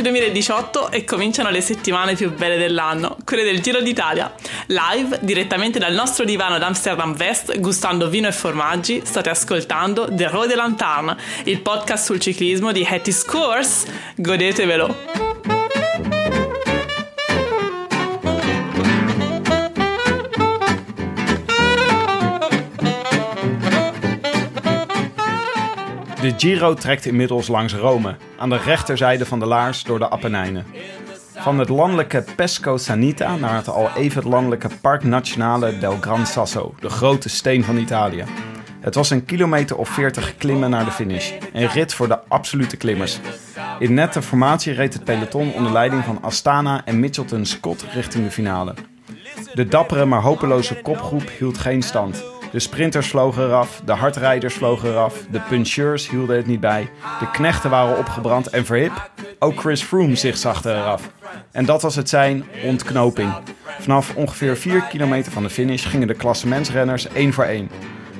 Maggio 2018 e cominciano le settimane più belle dell'anno, quelle del Giro d'Italia. Live, direttamente dal nostro divano ad Amsterdam West, gustando vino e formaggi, state ascoltando The Road de Lanterne, il podcast sul ciclismo di Hattie Scores. Godetevelo! De Giro trekt inmiddels langs Rome, aan de rechterzijde van de Laars door de Appenijnen. Van het landelijke Pesco Sanita naar het al even landelijke Park Nazionale del Gran Sasso, de grote steen van Italië. Het was een kilometer of 40 klimmen naar de finish. Een rit voor de absolute klimmers. In nette formatie reed het peloton onder leiding van Astana en Mitchelton Scott richting de finale. De dappere maar hopeloze kopgroep hield geen stand. De sprinters vlogen eraf, de hardrijders vlogen eraf, de puncheurs hielden het niet bij, de knechten waren opgebrand en verhip, ook Chris Froome zich zagde eraf. En dat was het zijn ontknoping. Vanaf ongeveer 4 kilometer van de finish gingen de klassementsrenners één voor één.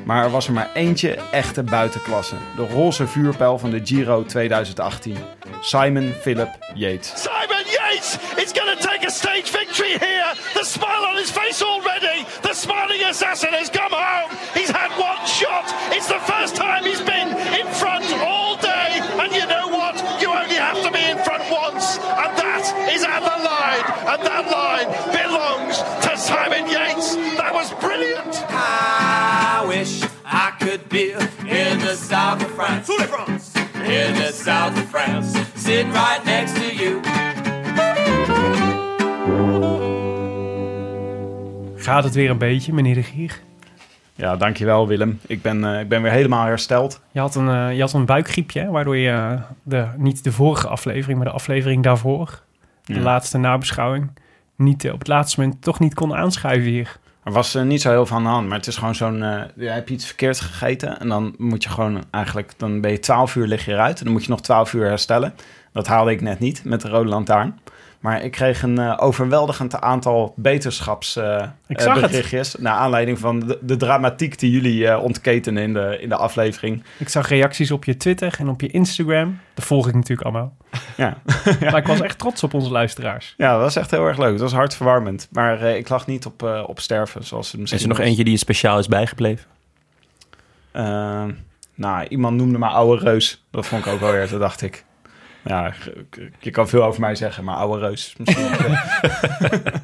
Maar er was er maar eentje echte buitenklasse. De roze vuurpijl van de Giro 2018. Simon Philip Yates. Simon Yates is going to take a stage victory here. The smile on his face already. The smiling assassin has come home. He's had one shot. It's the first time he's been in front all day. And you know what? You only have to be in front once. And that is at the line. And that line belongs to Simon Yates. That was brilliant. I wish I could be in the south of France. In the south of France, sitting right next to you. Gaat het weer een beetje, meneer de Gier? Ja, dankjewel Willem. Ik ben, eh, ik ben weer helemaal hersteld. Je had een, eh, je had een buikgriepje, hè, waardoor je eh, de, niet de vorige aflevering, maar de aflevering daarvoor, de Ja. laatste nabeschouwing, niet op het laatste moment toch niet kon aanschuiven hier. Er was niet zo heel veel aan de hand, maar het is gewoon zo'n... ja, heb je iets verkeerd gegeten en dan moet je gewoon eigenlijk... Dan ben je 12 uur lig je eruit en dan moet je nog 12 uur herstellen. Dat haalde ik net niet met de rode lantaarn. Maar ik kreeg een eh, overweldigend aantal Ik zag het. beterichtjes... naar aanleiding van de, de dramatiek die jullie eh, ontketenen in de, in de aflevering. Ik zag reacties op je Twitter en op je Instagram. Dat volg ik natuurlijk allemaal. Ja. Maar ik was echt trots op onze luisteraars. ja, dat was echt heel erg leuk. Het was hartverwarmend. Maar eh, ik lag niet op, eh, op sterven, zoals het misschien Is er nog was. eentje die je speciaal is bijgebleven? Eh, nou, iemand noemde me oude reus. Dat vond ik ook wel weer, toen dacht ik. Ja, je kan veel over mij zeggen, maar oude reus. Misschien.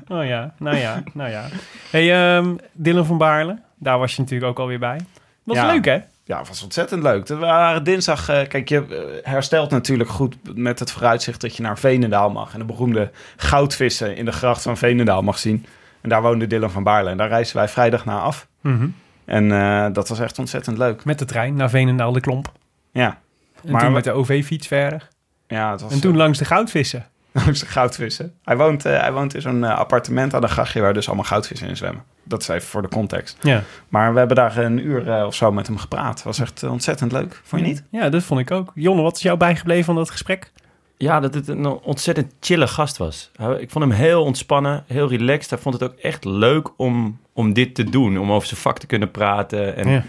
Oh ja, nou ja, nou ja. hey, ehm, Dylan van Baarle, daar was je natuurlijk ook alweer bij. Was Ja. leuk, hè? ja, was ontzettend leuk. We waren dinsdag, eh, kijk, je eh, herstelt natuurlijk goed met het vooruitzicht dat je naar Veenendaal mag. En de beroemde goudvissen in de gracht van Veenendaal mag zien. En daar woonde Dylan van Baarle. En daar reisden wij vrijdag naar af. Mhm. En eh, dat was echt ontzettend leuk. Met de trein naar Veenendaal de Klomp. Ja, En Maar toen met de OV-fiets verder. Ja het was En toen langs de goudvissen. langs de goudvissen. Hij woont, eh, hij woont in zo'n eh, appartement aan een grachtje waar dus allemaal goudvissen in zwemmen. Dat is even voor de context. Ja. Maar we hebben daar een uur eh, of zo met hem gepraat. was echt eh, ontzettend leuk. Vond je niet? Ja, dat vond ik ook. Jonne, wat is jou bijgebleven van dat gesprek? Ja, dat het een ontzettend chille gast was. Ik vond hem heel ontspannen, heel relaxed. Hij vond het ook echt leuk om, om dit te doen. Om over zijn vak te kunnen praten. En Ja.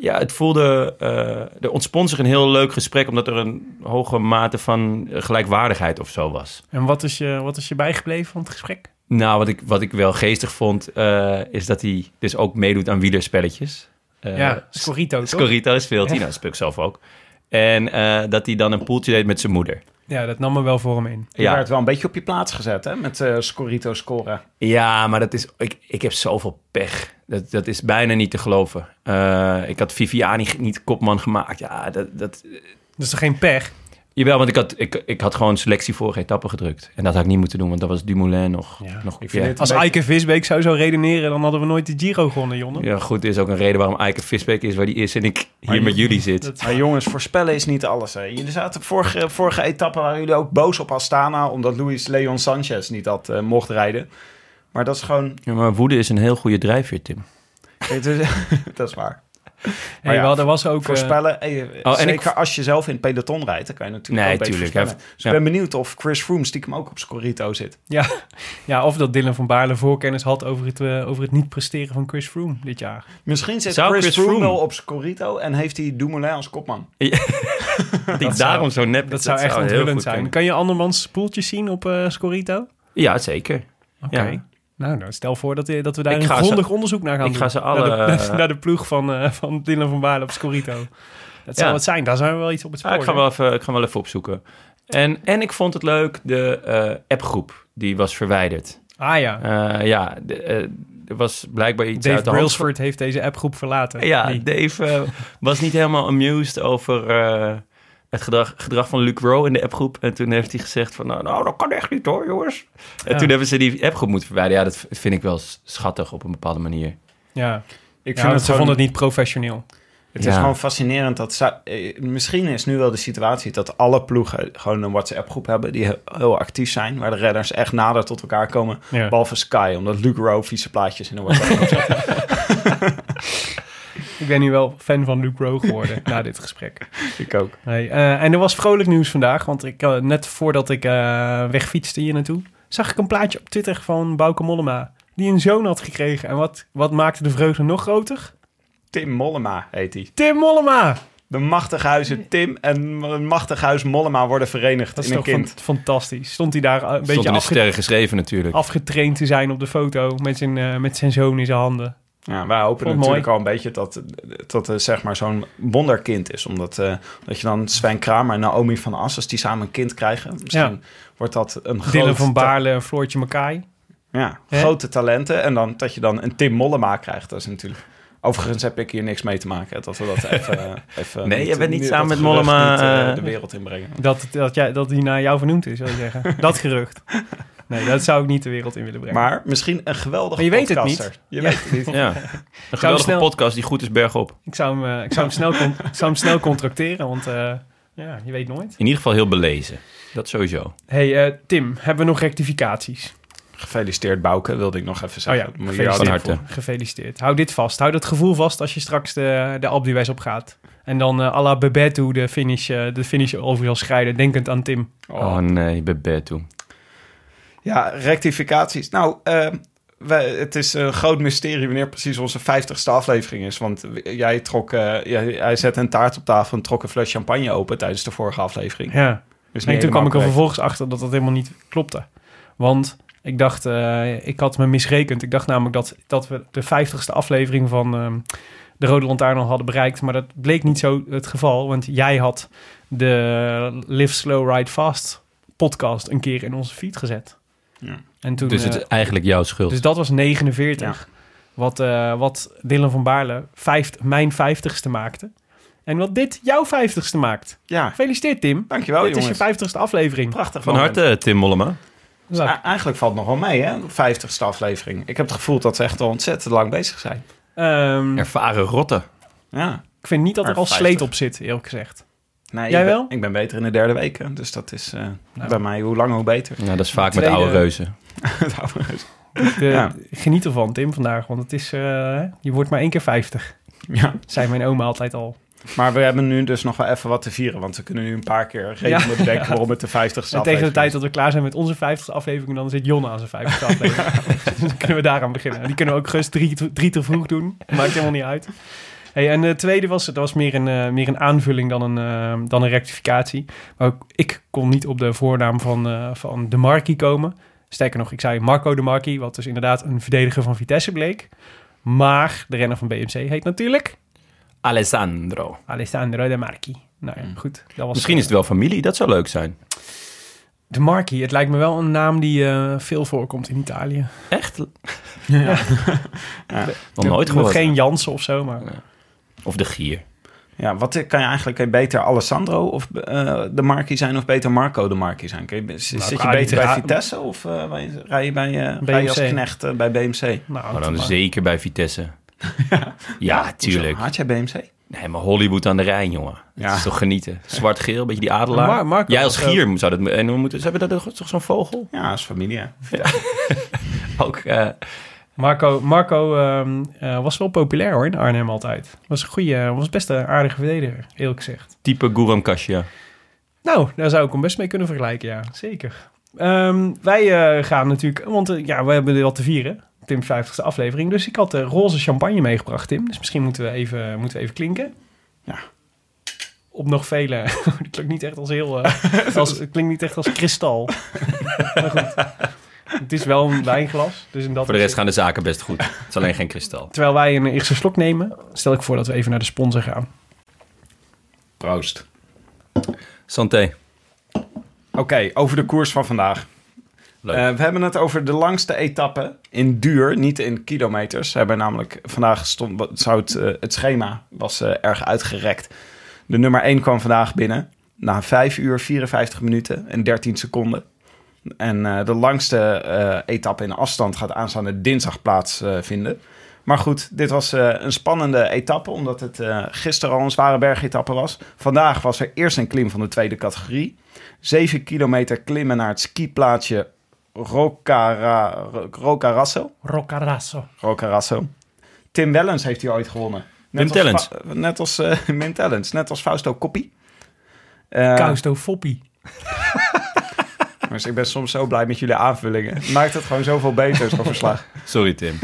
Ja, het voelde... eh er ontspon zich een heel leuk gesprek... omdat er een hoge mate van gelijkwaardigheid of zo was. En wat is je, wat is je bijgebleven van het gesprek? Nou, wat ik, wat ik wel geestig vond... eh, is dat hij dus ook meedoet aan wielerspelletjes. Eh, ja, Scorito? Scorrito speelt hij, Ja. nou, dat speel ik zelf ook. En dat hij dan een poeltje deed met zijn moeder. Ja, dat nam me wel voor hem in. Je Ja. werd wel een beetje op je plaats gezet, hè? Met eh Scorito scoren. Ja, maar dat is, ik, ik heb zoveel pech. Dat, dat is bijna niet te geloven. Eh, ik had Viviani niet kopman gemaakt. Ja, dat, dat, Dus er geen pech. Jawel, want ik had, ik, ik had gewoon selectie vorige etappe gedrukt. En dat had ik niet moeten doen, want dat was Dumoulin nog. Ja, nog ik ja. Als Eike Visbeek zou zo redeneren, dan hadden we nooit de Giro gewonnen, Jonne. ja, goed, er is ook een reden waarom Eike Visbeek is waar die is en ik hier met jullie zit. Dat- Maar jongens, voorspellen is niet alles. Hè. Jullie zaten vorige, vorige etappe waren jullie ook boos op Astana... omdat Luis Leon Sanchez niet had eh, mocht rijden. Maar dat is gewoon... Ja, maar woede is een heel goede drijfveer, Tim. Dat is waar. Hey, ja, wel, er was ook... eh, Voorspellen, eh, en zeker ik- als je zelf in het peloton rijdt... dan kan je natuurlijk Nee, ook een beetje tuurlijk, voorspellen. Dus ja. ik ben benieuwd of Chris Froome stiekem ook op Scorito zit. ja, ja, of dat Dylan van Baarle voorkennis had over het, eh, over het niet presteren van Chris Froome dit jaar. Misschien zit Zou Chris, Chris Froome wel op Scorito... en heeft hij Dumoulin als kopman. Die daarom zo nep Dat is, zou echt onthullend zijn. kunnen. Kan je andermans poeltjes zien op eh Scorito? Ja, zeker. Oké. Ja. Nou, nou, stel voor dat, dat we daar Ik een grondig onderzoek naar gaan ik doen. ga ze alle, Naar de, eh, naar de ploeg van, eh, van Dylan van Baarle op Scorito. Dat zou Ja. het zijn. Daar zijn we wel iets op het spoor. Ja, ik, ga wel even, ik ga wel even opzoeken. En, en ik vond het leuk, de eh, appgroep, die was verwijderd. Ah ja. Eh, ja, de, eh, er was blijkbaar iets Dave uit de. Brailsford heeft deze appgroep verlaten. Ja, Dave eh, was niet helemaal amused over eh, het gedrag, gedrag van Luc Rowe in de appgroep. En toen heeft hij gezegd van, nou, nou dat kan echt niet hoor, jongens. En Ja. toen hebben ze die appgroep moeten verwijderen. Ja, dat vind ik wel schattig op een bepaalde manier. ja. Ik Ja, vind het ze gewoon... vonden het niet professioneel. Het is gewoon fascinerend dat... eh, Misschien is nu wel de situatie dat alle ploegen gewoon een WhatsApp-groep hebben... die he- heel actief zijn, waar de redders echt nader tot elkaar komen. Ja. Behalve Sky, omdat Luke Rowe vieze plaatjes in de WhatsApp zet. Ik ben nu wel fan van Luke Rowe geworden na dit gesprek. Ik ook. Nee, eh, en er was vrolijk nieuws vandaag, want ik, eh, net voordat ik eh, wegfietste hier naartoe, zag ik een plaatje op Twitter van Bauke Mollema, die een zoon had gekregen. En wat, wat maakte de vreugde nog groter? Tim Mollema heet hij. Tim Mollema! De machtighuizen Tim en machtighuis Mollema worden verenigd Dat is in een toch kind. fan- fantastisch. Stond hij daar een Stond beetje in de afge- sterren geschreven natuurlijk. afgetraind te zijn op de foto met zijn, eh, met zijn zoon in zijn handen. Ja, wij hopen Vond natuurlijk mooi. al een beetje dat dat het zeg maar zo'n wonderkind is. Omdat eh, dat je dan Sven Kramer en Naomi van As, als die samen een kind krijgen, misschien wordt dat een Dylan groot van ta- Baarle en Floortje Makai. Ja, grote talenten. En dan dat je dan een Tim Mollema krijgt. Dat is natuurlijk... Overigens heb ik hier niks mee te maken. Dat we dat even... eh, even Nee, je bent niet samen met Mollema, niet, eh, eh, de wereld inbrengen. Dat, dat, jij, dat hij naar jou vernoemd is, wil je zeggen. dat gerucht. Nee, dat zou ik niet de wereld in willen brengen. Maar misschien een geweldige Maar je weet het podcaster. niet. Je Ja. weet het niet. Ja, een geweldige snel- podcast die goed is bergop. Ik zou hem, eh, ik zou hem, snel, con- ik zou hem snel contracteren, want eh, ja, je weet nooit. In ieder geval heel belezen. Dat sowieso. hey, eh, Tim, hebben we nog rectificaties? Gefeliciteerd Bouke, wilde ik nog even Oh zeggen. ja, Moet je gefeliciteerd. Van harte. Gefeliciteerd. Hou dit vast. Hou dat gevoel vast als je straks de, de op gaat. En dan eh à la Bebeto de finish, eh, de finish over zal schrijden, denkend aan Tim. Oh, nee, Bebeto. Ja, rectificaties. Nou, eh, wij- het is een groot mysterie wanneer precies onze 50ste aflevering is. Want jij trok, eh, jij, hij zette een taart op tafel en trok een fles champagne open tijdens de vorige aflevering. Ja. Dus En toen kwam ik er vervolgens achter dat dat helemaal niet klopte. Want ik dacht, eh, ik had me misrekend. Ik dacht namelijk dat, dat we de 50ste aflevering van ehm, de Rode Lantaarn al hadden bereikt. Maar dat bleek niet zo het geval. Want jij had de Live Slow Ride Fast podcast een keer in onze feed gezet. Ja. En toen, Dus het eh, is eigenlijk jouw schuld. dus dat was 49. Wat, eh, wat Dylan van Baarle mijn 50ste maakte. En wat dit jouw 50ste maakt. Ja, Gefeliciteerd Tim. dankjewel dit jongens. is je 50ste aflevering. Prachtig Van moment. harte, Tim Mollema. Dus eigenlijk valt het nog wel mee, hè? De 50ste aflevering. Ik heb het gevoel dat ze echt al ontzettend lang bezig zijn. Ehm, Ervaren rotte. Ja. ik vind niet dat er al 50. sleet op zit, eerlijk gezegd. Nee, Jij ik ben- wel? Ik ben beter in de derde week, hè. dus dat is eh, Nou. bij mij hoe langer hoe beter. Ja, dat is vaak Tweede- met oude reuzen. Ik, eh, Ja. Geniet ervan, Tim, vandaag. Want het is, eh, je wordt maar één keer 50. ja. Zei mijn oma altijd al. Maar we hebben nu dus nog wel even wat te vieren, want we kunnen nu een paar keer redenen Ja. bedenken waarom het de 50ste En tegen de tijd dat we klaar zijn met onze 50ste aflevering, dan zit Jon aan zijn 50ste aflevering. dus dan kunnen we daaraan beginnen. Die kunnen we ook gerust drie, drie te vroeg doen. Maakt helemaal niet uit. Hey, en de tweede was, dat was meer een, eh, meer een aanvulling dan een, eh, dan een rectificatie. Maar ook ik kon niet op de voornaam van, eh, van De Marquis komen. Sterker nog, ik zei Marco De Marquis, wat dus inderdaad een verdediger van Vitesse bleek. Maar de renner van BMC heet natuurlijk Alessandro. Alessandro De Marchi. Nou ja, goed. Dat was, Misschien is het wel familie, dat zou leuk zijn. De Marquis, het lijkt me wel een naam die eh, veel voorkomt in Italië. Echt? Ja. Nog nooit Nog gehoord. geen Jansen of zo, maar... Of de gier. Ja, wat kan je eigenlijk beter Alessandro of eh, de Marquis zijn of beter Marco de Marquis zijn? Kun je, z- zit je beter bij Vitesse of eh, bij- rij je bij, rij je als knecht bij BMC? Nou, Maar dan maar- zeker bij Vitesse. Ja, tuurlijk. Had jij BMC? Nee, maar Hollywood aan de Rijn, jongen. Ja. Dat is toch genieten. Zwart-geel, een beetje die adelaar. Maar Marco Jij als ook- gier zou dat... En we moeten, ze hebben dat toch zo'n vogel? Ja, als familie. Ook, eh, Marco, Marco ehm, eh, was wel populair hoor in Arnhem altijd. Was een goede, was best een aardige verdediger, eerlijk gezegd. type Guram Kasia. Nou, daar zou ik hem best mee kunnen vergelijken, ja. Zeker. Ehm, wij eh, gaan natuurlijk... Want eh, ja, we hebben wat te vieren. Tim's 50ste aflevering. Dus ik had de roze champagne meegebracht, Tim. Dus misschien moeten we even, moeten we even klinken. Ja. Op nog vele... Het klinkt niet echt als heel... eh, als, het klinkt niet echt als kristal. maar goed. Het is wel een wijnglas. Dus in dat Voor de rest gaan de zaken best goed. Het is alleen geen kristal. Terwijl wij een eerste slok nemen, stel ik voor dat we even naar de sponsor gaan. Proost. Santé. Oké, over de koers van vandaag. Leuk. Eh, we hebben het over de langste etappe in duur, niet in kilometers. We hebben namelijk vandaag stond, wat- zou het, eh, het schema was eh, erg uitgerekt. De nummer 1 kwam vandaag binnen na 5 uur 54 minuten en 13 seconden. En eh, de langste eh, etappe in afstand gaat aanstaande dinsdag plaatsvinden. maar goed, dit was eh, een spannende etappe, omdat het eh, gisteren al een zware bergetappe was. Vandaag was er eerst een klim van de tweede categorie. 7 kilometer klimmen naar het skiplaatsje Rocara, Rocarasso. Roccarasso. Rocarasso. Tim Wellens heeft hier ooit gewonnen. Wim als Tellens. Fa- Net als eh net als Fausto Coppi. Eh, Kausto Foppie. dus ik ben soms zo blij met jullie aanvullingen. Het Maakt het gewoon zoveel beter, zo'n verslag. Sorry, Tim.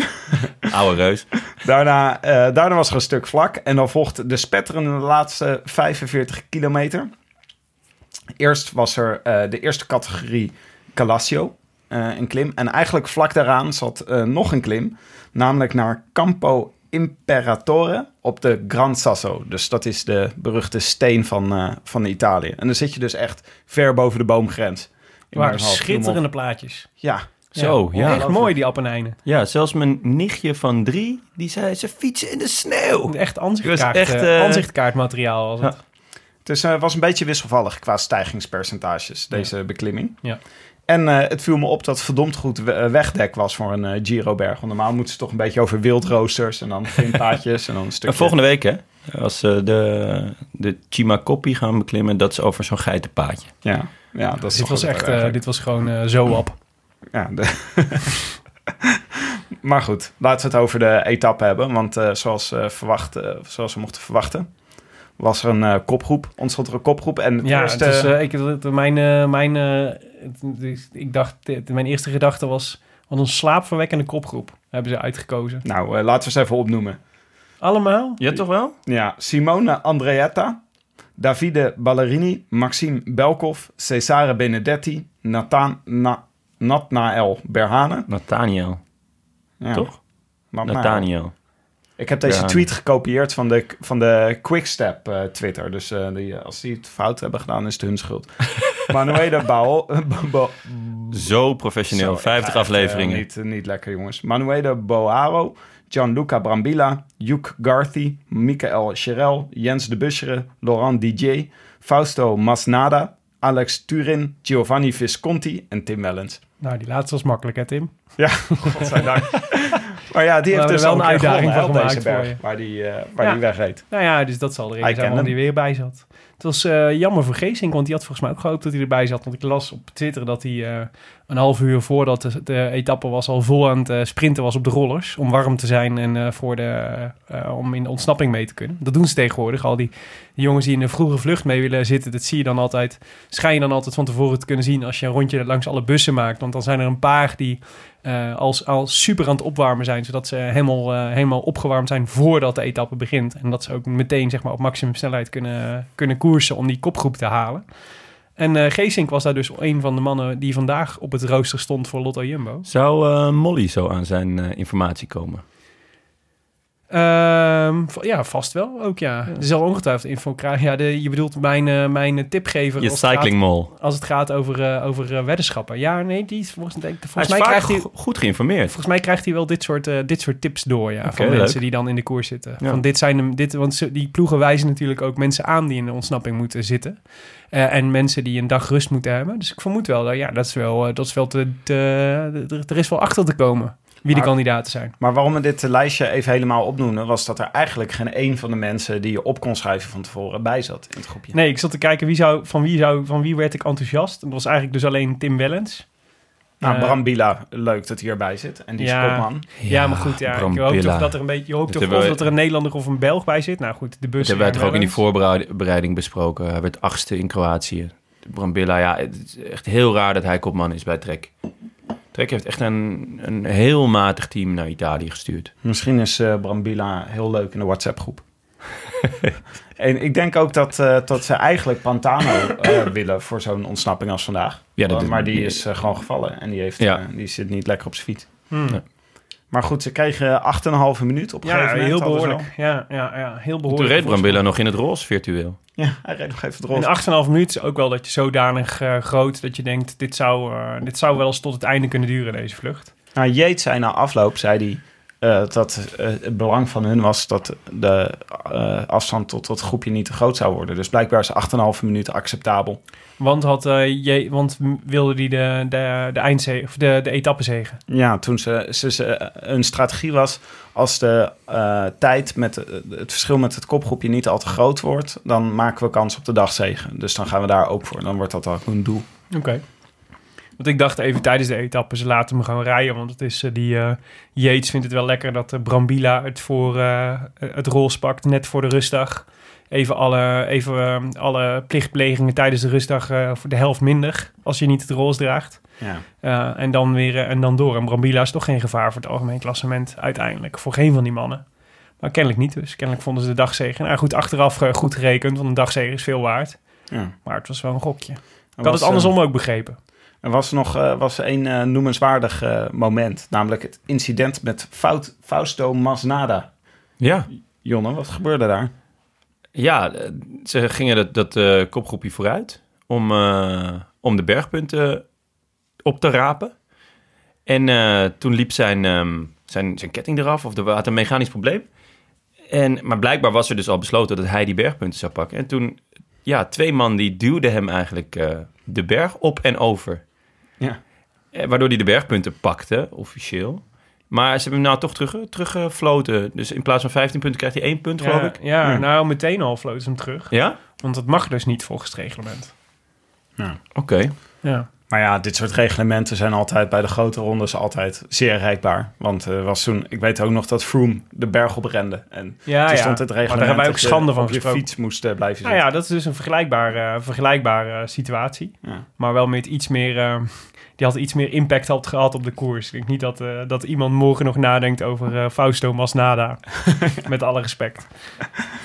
Oude reus. Daarna, eh, daarna was er een stuk vlak. En dan volgt de spetterende laatste 45 kilometer. Eerst was er eh, de eerste categorie Calassio, eh, een klim. En eigenlijk vlak daaraan zat nog een klim. Namelijk naar Campo Imperatore op de Gran Sasso. Dus dat is de beruchte steen van, van Italië. En dan zit je dus echt ver boven de boomgrens. In Waren schitterende plaatjes. Ja, Zo, ja. Echt mooi, die Appenijnen. Ja, zelfs mijn nichtje van drie, die zei ze fietsen in de sneeuw. Echt was aanzichtkaart, echt, eh, aanzichtkaartmateriaal was het. Het is, eh, was een beetje wisselvallig qua stijgingspercentages, deze beklimming. Ja. En eh, het viel me op dat het verdomd goed we- wegdek was voor een Giro-berg. Want normaal moeten ze toch een beetje over wildroosters en dan vindpaadjes en dan een En stukje... volgende week, hè, als ze de, de Chimacopi gaan beklimmen, dat is over zo'n geitenpaadje. Ja, ja dat is Dit was echt, eh, dit was gewoon eh, zo op. Ja, de- maar goed, laten we het over de etappe hebben. Want eh, zoals, eh, verwacht, eh, zoals we mochten verwachten, was er een eh, kopgroep. Ontstond er een kopgroep. En het Ja, eerste... het is, eh, ik, mijn, mijn, eh, het- ik dacht, mijn eerste gedachte was, wat een slaapverwekkende kopgroep hebben ze uitgekozen. Nou, eh, laten we ze even opnoemen. Allemaal? Ja, toch wel? Ja, Simone Andreetta, Davide Ballerini, Maxime Belkov, Cesare Benedetti, Nathan, Na, Natnael Berhane. Nathaniel, Ja, toch? Natnael. Nathaniel. Ik heb deze tweet gekopieerd van de, van de Quickstep eh, Twitter. Dus eh, die, als die het fout hebben gedaan, is het hun schuld. Manuela Bao... Bo- Zo professioneel, Zo, 50 echt, eh, afleveringen. niet, niet lekker, jongens. Manuela Boaro, Gianluca Brambilla, Hugh Garthy, Michael Cherel, Jens de Buschere, Laurent DJ, Fausto Masnada, Alex Turin, Giovanni Visconti en Tim Wellens. Nou, die laatste was makkelijk hè, Tim? Ja, godzijdank. maar ja, die heeft dus er wel een uitdaging uitdaging van deze berg, waar die, eh, waar Ja. die wegreed. Nou ja, dus dat zal de reden zijn hij weer bij zat. Het was eh, jammer voor Geesink, want die had volgens mij ook gehoopt dat hij erbij zat. Want ik las op Twitter dat hij eh, een half uur voordat de, etappe was al vol aan het eh, sprinten was op de rollers. Om warm te zijn en voor de, om in de ontsnapping mee te kunnen. Dat doen ze tegenwoordig. Al die, jongens die in een vroege vlucht mee willen zitten, dat zie je dan altijd. Schijn je dan altijd van tevoren te kunnen zien als je een rondje langs alle bussen maakt. Want dan zijn er een paar die als, als super aan het opwarmen zijn, zodat ze helemaal, helemaal opgewarmd zijn voordat de etappe begint. En dat ze ook meteen zeg maar, op maximum snelheid kunnen, kunnen om die kopgroep te halen. En eh Geesink was daar dus een van de mannen die vandaag op het rooster stond voor Lotto Jumbo. Zou eh, Molly zo aan zijn eh, informatie komen? Ehm, ja, vast wel ook, ja. Er zal ongetwijfeld info krijgen. Ja, de, je bedoelt mijn, eh, mijn tipgever Je als het gaat- cycling mall. als het gaat over, eh, over eh, weddenschappen. Ja, nee, die is volgens, denk, Hij volgens is mij vaak krijgt hij... go- goed geïnformeerd. Volgens mij krijgt hij wel dit soort, eh, dit soort tips door, ja. Van leuk. mensen die dan in de koers zitten. Ja. Van dit zijn hem, dit, want ze- die ploegen wijzen natuurlijk ook mensen aan die in de ontsnapping moeten zitten. Eh, en mensen die een dag rust moeten hebben. Dus ik vermoed wel, dat ja, dat is wel, eh, dat is wel te, te, er- er is wel achter te komen wie de kandidaten zijn. Maar waarom we dit lijstje even helemaal opnoemen, was dat er eigenlijk geen één van de mensen die je op kon schrijven van tevoren bij zat in het groepje. Nee, ik zat te kijken wie zou, van, wie zou, van wie werd ik enthousiast. Dat was eigenlijk dus alleen Tim Wellens. Nou, Eh, Bram Bila, leuk dat hij erbij zit. En die is Ja. kopman. Ja, maar goed, ja, Bram ik hoop toch dat er een beetje, je hoopt toch of wij- dat er een Nederlander of een Belg bij zit. Nou goed, de bus. Dat hebben wij en toch ook in die voorbereiding besproken. Hij werd achtste in Kroatië. Brambilla, ja, het is echt heel raar dat hij kopman is bij Trek. Trek heeft echt een, een heel matig team naar Italië gestuurd. Misschien is eh Bram Bila heel leuk in de WhatsApp-groep. en ik denk ook dat, eh, dat ze eigenlijk Pantano eh, willen voor zo'n ontsnapping als vandaag. Ja, dat is- maar die is gewoon gevallen en die, heeft, Ja. die zit niet lekker op zijn fiets. Hmm. Ja. Maar goed, ze kregen 8,5 minuut op een Ja, gegeven moment. heel behoorlijk. Ja, ja, ja, heel behoorlijk. Toen reed Brambilla nog in het roze virtueel. Ja, hij reed nog even het roze. In 8,5 minuten is ook wel dat je zodanig eh, groot dat je denkt, dit zou, eh, dit zou wel eens tot het einde kunnen duren, deze vlucht. Nou, Yates zei na afloop, zei hij, eh, dat eh, het belang van hun was dat de eh, afstand tot dat groepje niet te groot zou worden. Dus blijkbaar is 8,5 minuten acceptabel. Want, had, je, want wilde die de, de, de eindzege, of de, de etappezege. Ja, toen ze, ze, ze een strategie was, als de tijd met het verschil met het kopgroepje niet al te groot wordt, dan maken we kans op de dagzegen. Dus dan gaan we daar ook voor. Dan wordt dat ook een doel. Oké. Want ik dacht even tijdens de etappe, ze laten me gewoon rijden. Want het is eh, die eh Yates vindt het wel lekker dat uh, Brambila het voor eh, het rols pakt, net voor de rustdag. Even alle, even, eh, alle plichtplegingen tijdens de rustdag eh, voor de helft minder. Als je niet het rols draagt. Ja. Eh, en, dan weer, eh, en dan door. En Brambila is toch geen gevaar voor het algemeen klassement uiteindelijk. Voor geen van die mannen. Maar kennelijk niet dus. Kennelijk vonden ze de dagzegen. Nou goed, achteraf eh, goed gerekend. Want een dagzegen is veel waard. Ja. Maar het was wel een gokje. Ik had het eh, andersom ook begrepen. Er was nog eh, was een eh, noemenswaardig eh, moment, namelijk het incident met Fout, Fausto Masnada. Ja, Jonne, wat gebeurde daar? ja ze gingen dat, dat kopgroepje vooruit om, om de bergpunten op te rapen. En toen liep zijn, ehm, zijn, zijn ketting eraf of er had een mechanisch probleem. En, maar blijkbaar was er dus al besloten dat hij die bergpunten zou pakken. En toen, ja, twee man die duwden hem eigenlijk de berg op en over. Ja. Eh, waardoor hij de bergpunten pakte, officieel. Maar ze hebben hem nou toch terug, teruggefloten. Dus in plaats van 15 punten krijgt hij één punt, geloof ik. Ja, Ja. nou meteen al floot ze hem terug. Ja? Want dat mag dus niet volgens het reglement. Oké. Ja. Maar ja, dit soort reglementen zijn altijd bij de grote rondes altijd zeer rijkbaar. Want er was toen, ik weet ook nog dat Froome de berg op rende. En Ja, toen ja. stond het Maar reglement daar hebben wij ook dat je schande van op je gesproken. fiets moest eh, blijven Nou zitten. ja, dat is dus een vergelijkbare, vergelijkbare situatie. Ja. Maar wel met iets meer... die had iets meer impact had gehad op de koers. Ik denk niet dat, eh, dat iemand morgen nog nadenkt over eh, Fausto Masnada. met alle respect.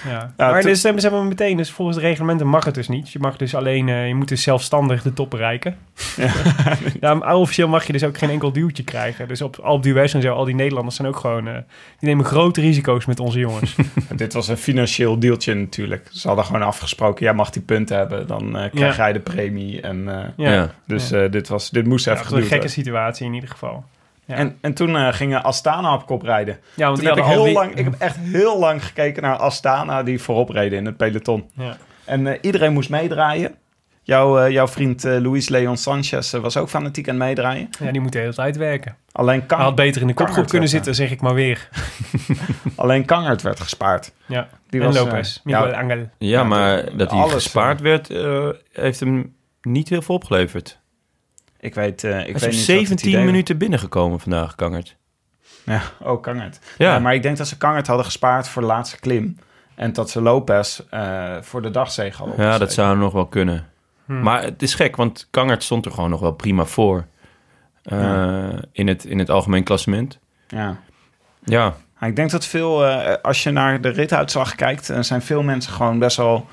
Ja. maar dus hebben hebben meteen... Dus volgens de reglementen mag het dus niet. Je mag dus alleen... eh, je moet dus zelfstandig de top bereiken. Ja. maar officieel mag je dus ook geen enkel duwtje krijgen. Dus op d'Huez en zo, al die Nederlanders zijn ook gewoon... die nemen grote risico's met onze jongens. Dit was een financieel deeltje natuurlijk. Ze hadden gewoon afgesproken, jij mag die punten hebben. Dan krijg Ja. jij de premie. En, Ja. Ja. dus dit, was, dit moest Ja, even een gekke situatie in ieder geval. Ja, En, en toen eh, gingen Astana op kop rijden. ja want Toen die heb ik, heel lang, ik heb echt heel lang gekeken naar Astana die voorop reden in het peloton. Ja. En eh, iedereen moest meedraaien. Jouw, eh, jouw vriend eh, Luis Leon Sanchez was ook fanatiek aan het meedraaien. ja, die moet de hele tijd werken. Alleen, Kang, Hij had beter in de Kangert kopgroep kunnen werd, zitten, zeg ik maar weer. alleen Kangert werd gespaard. Ja. Die en was, Lopez, Miguel ja, Angel. Ja, Ja, maar dat- hij gespaard werd, eh, heeft hem niet heel veel opgeleverd. Ik weet, eh, ik Hij weet is niet op wat het 17 idee was. minuten binnengekomen vandaag, Kangert. Ja, oh, Kangert. Ja, Ja, maar ik denk dat ze Kangert hadden gespaard voor de laatste klim. En dat ze Lopez eh, voor de dagzege hadden ja dat zou nog wel kunnen. Hm. Maar het is gek, want Kangert stond er gewoon nog wel prima voor. eh, Ja. in, het, in het algemeen klassement. Ja. Ja, Ik denk dat veel, eh, als je naar de rituitslag kijkt, zijn veel mensen gewoon best wel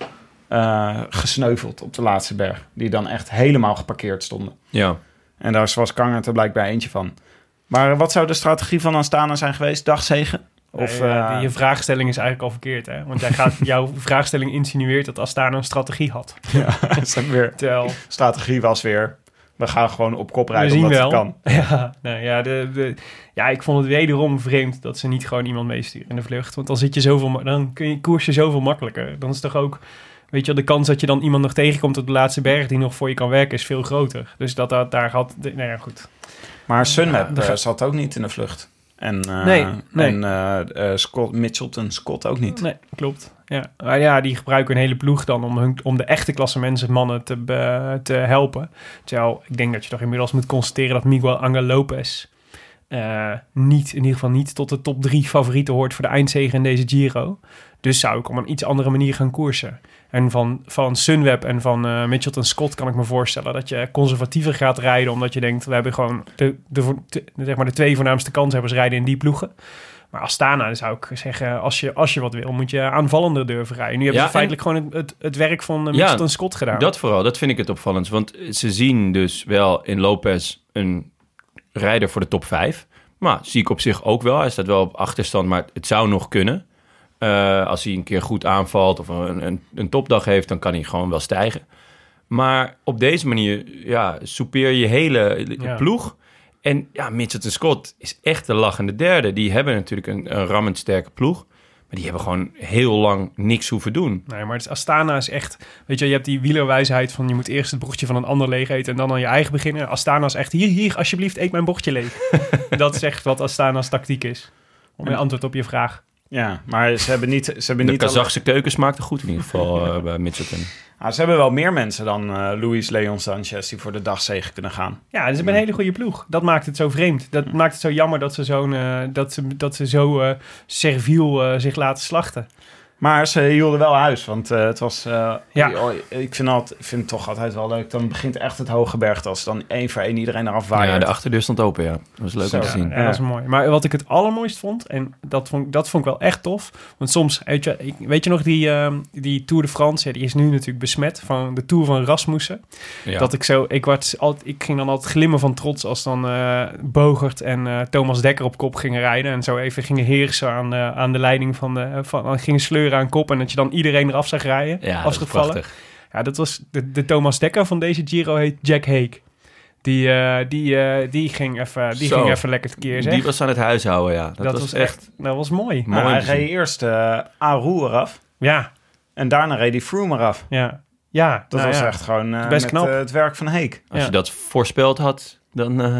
eh, gesneuveld op de laatste berg. Die dan echt helemaal geparkeerd stonden. ja. En daar was Kangert er blijkbaar eentje van. Maar wat zou de strategie van Astana zijn geweest? Dagzegen? Of, Nee, ja, eh, je vraagstelling is eigenlijk al verkeerd, hè? Want jij gaat, jouw vraagstelling insinueert dat Astana een strategie had. ja, weer, Terwijl, strategie was weer, we gaan gewoon op kop we rijden zien omdat wel. het kan. Ja, nou, ja, de, de, ja, ik vond het wederom vreemd dat ze niet gewoon iemand meesturen in de vlucht. Want dan, zit je zoveel, dan kun je, koers je zoveel makkelijker. Dan is toch ook, weet je de kans dat je dan iemand nog tegenkomt op de laatste berg die nog voor je kan werken is veel groter. Dus dat, dat daar had, nou ja, goed. Maar Sunweb ge- zat ook niet in de vlucht. En, eh, Nee, nee. en eh, Scott, Mitchelton Scott ook niet. Nee, klopt. Ja. Maar ja, die gebruiken een hele ploeg dan om, hun, om de echte klasse mensen, mannen te, be- te helpen. Terwijl ik denk dat je toch inmiddels moet constateren dat Miguel Angel Lopez niet, in ieder geval niet tot de top drie favorieten hoort voor de eindzege in deze Giro. Dus zou ik op een iets andere manier gaan koersen. En van, van Sunweb en van eh Mitchelton Scott kan ik me voorstellen dat je conservatiever gaat rijden. Omdat je denkt, we hebben gewoon de, de, zeg maar de twee voornaamste kanshebbers rijden in die ploegen. Maar Astana dan zou ik zeggen, als je, als je wat wil, moet je aanvallender durven rijden. Nu hebben Ja, ze feitelijk gewoon het, het, het werk van uh, Ja, Mitchelton Scott gedaan. Dat vooral, dat vind ik het opvallend. Want ze zien dus wel in Lopez een rijder voor de top 5. Maar zie ik op zich ook wel. Hij staat wel op achterstand, maar het zou nog kunnen. Eh, als hij een keer goed aanvalt of een, een, een topdag heeft, dan kan hij gewoon wel stijgen. Maar op deze manier ja, soupeer je hele Ja. ploeg. En ja, Mitchelton Scott is echt de lachende derde. Die hebben natuurlijk een, een rammend sterke ploeg. Maar die hebben gewoon heel lang niks hoeven doen. Nee, maar het is, Astana is echt... Weet je, je hebt die wielerwijsheid van... je moet eerst het bordje van een ander leeg eten... en dan aan je eigen beginnen. Astana is echt... hier, hier, alsjeblieft, eet mijn bordje leeg. dat is echt wat Astana's tactiek is. Om een antwoord op je vraag. Ja, maar ze hebben niet... Ze hebben De niet alle- Kazachse keuken smaakte goed in ieder geval eh, bij Mitchelton. Ah, ze hebben wel meer mensen dan eh Luis Leon Sanchez die voor de dagzege kunnen gaan. Ja, ze hebben een hele goede ploeg. Dat maakt het zo vreemd. Dat maakt het zo jammer dat ze, zo'n, eh, dat ze, dat ze zo eh, serviel eh, zich laten slachten. Maar ze hielden wel huis, want eh, het was... eh, Ja. oh, ik, vind altijd, ik vind het toch altijd wel leuk. Dan begint echt het hoge berg als dan één voor één iedereen eraf waait. ja, de achterdeur stond open, ja. Dat was leuk Zo. om te zien. Ja, dat is mooi. Maar wat ik het allermooist vond, en dat vond, dat vond ik wel echt tof. Want soms, weet je, weet je nog die, ehm, die Tour de France, ja, die is nu natuurlijk besmet van de Tour van Rasmussen. Ja. Dat ik zo, ik, werd altijd, ik ging dan altijd glimmen van trots als dan eh Bogert en eh, Thomas Dekker op kop gingen rijden. En zo even gingen heersen aan, aan de leiding van de, van, gingen sleuren aan kop. En dat je dan iedereen eraf zag rijden, ja, dat als gevallen. prachtig. Ja, dat was de, de Thomas Dekker van deze Giro heet Jack Hake. Die, eh, die, eh, die, ging even, die Zo. ging even lekker tekeer, zeg. Die was aan het huishouden, ja. Dat, dat, was, was echt, dat was mooi. mooi. Nou, hij reed eerst Aru eraf Ja, en daarna reed hij Froome eraf. ja. Ja, Dat nou was ja. echt gewoon Best met knap. het werk van Heek. Als Ja. je dat voorspeld had, dan eh,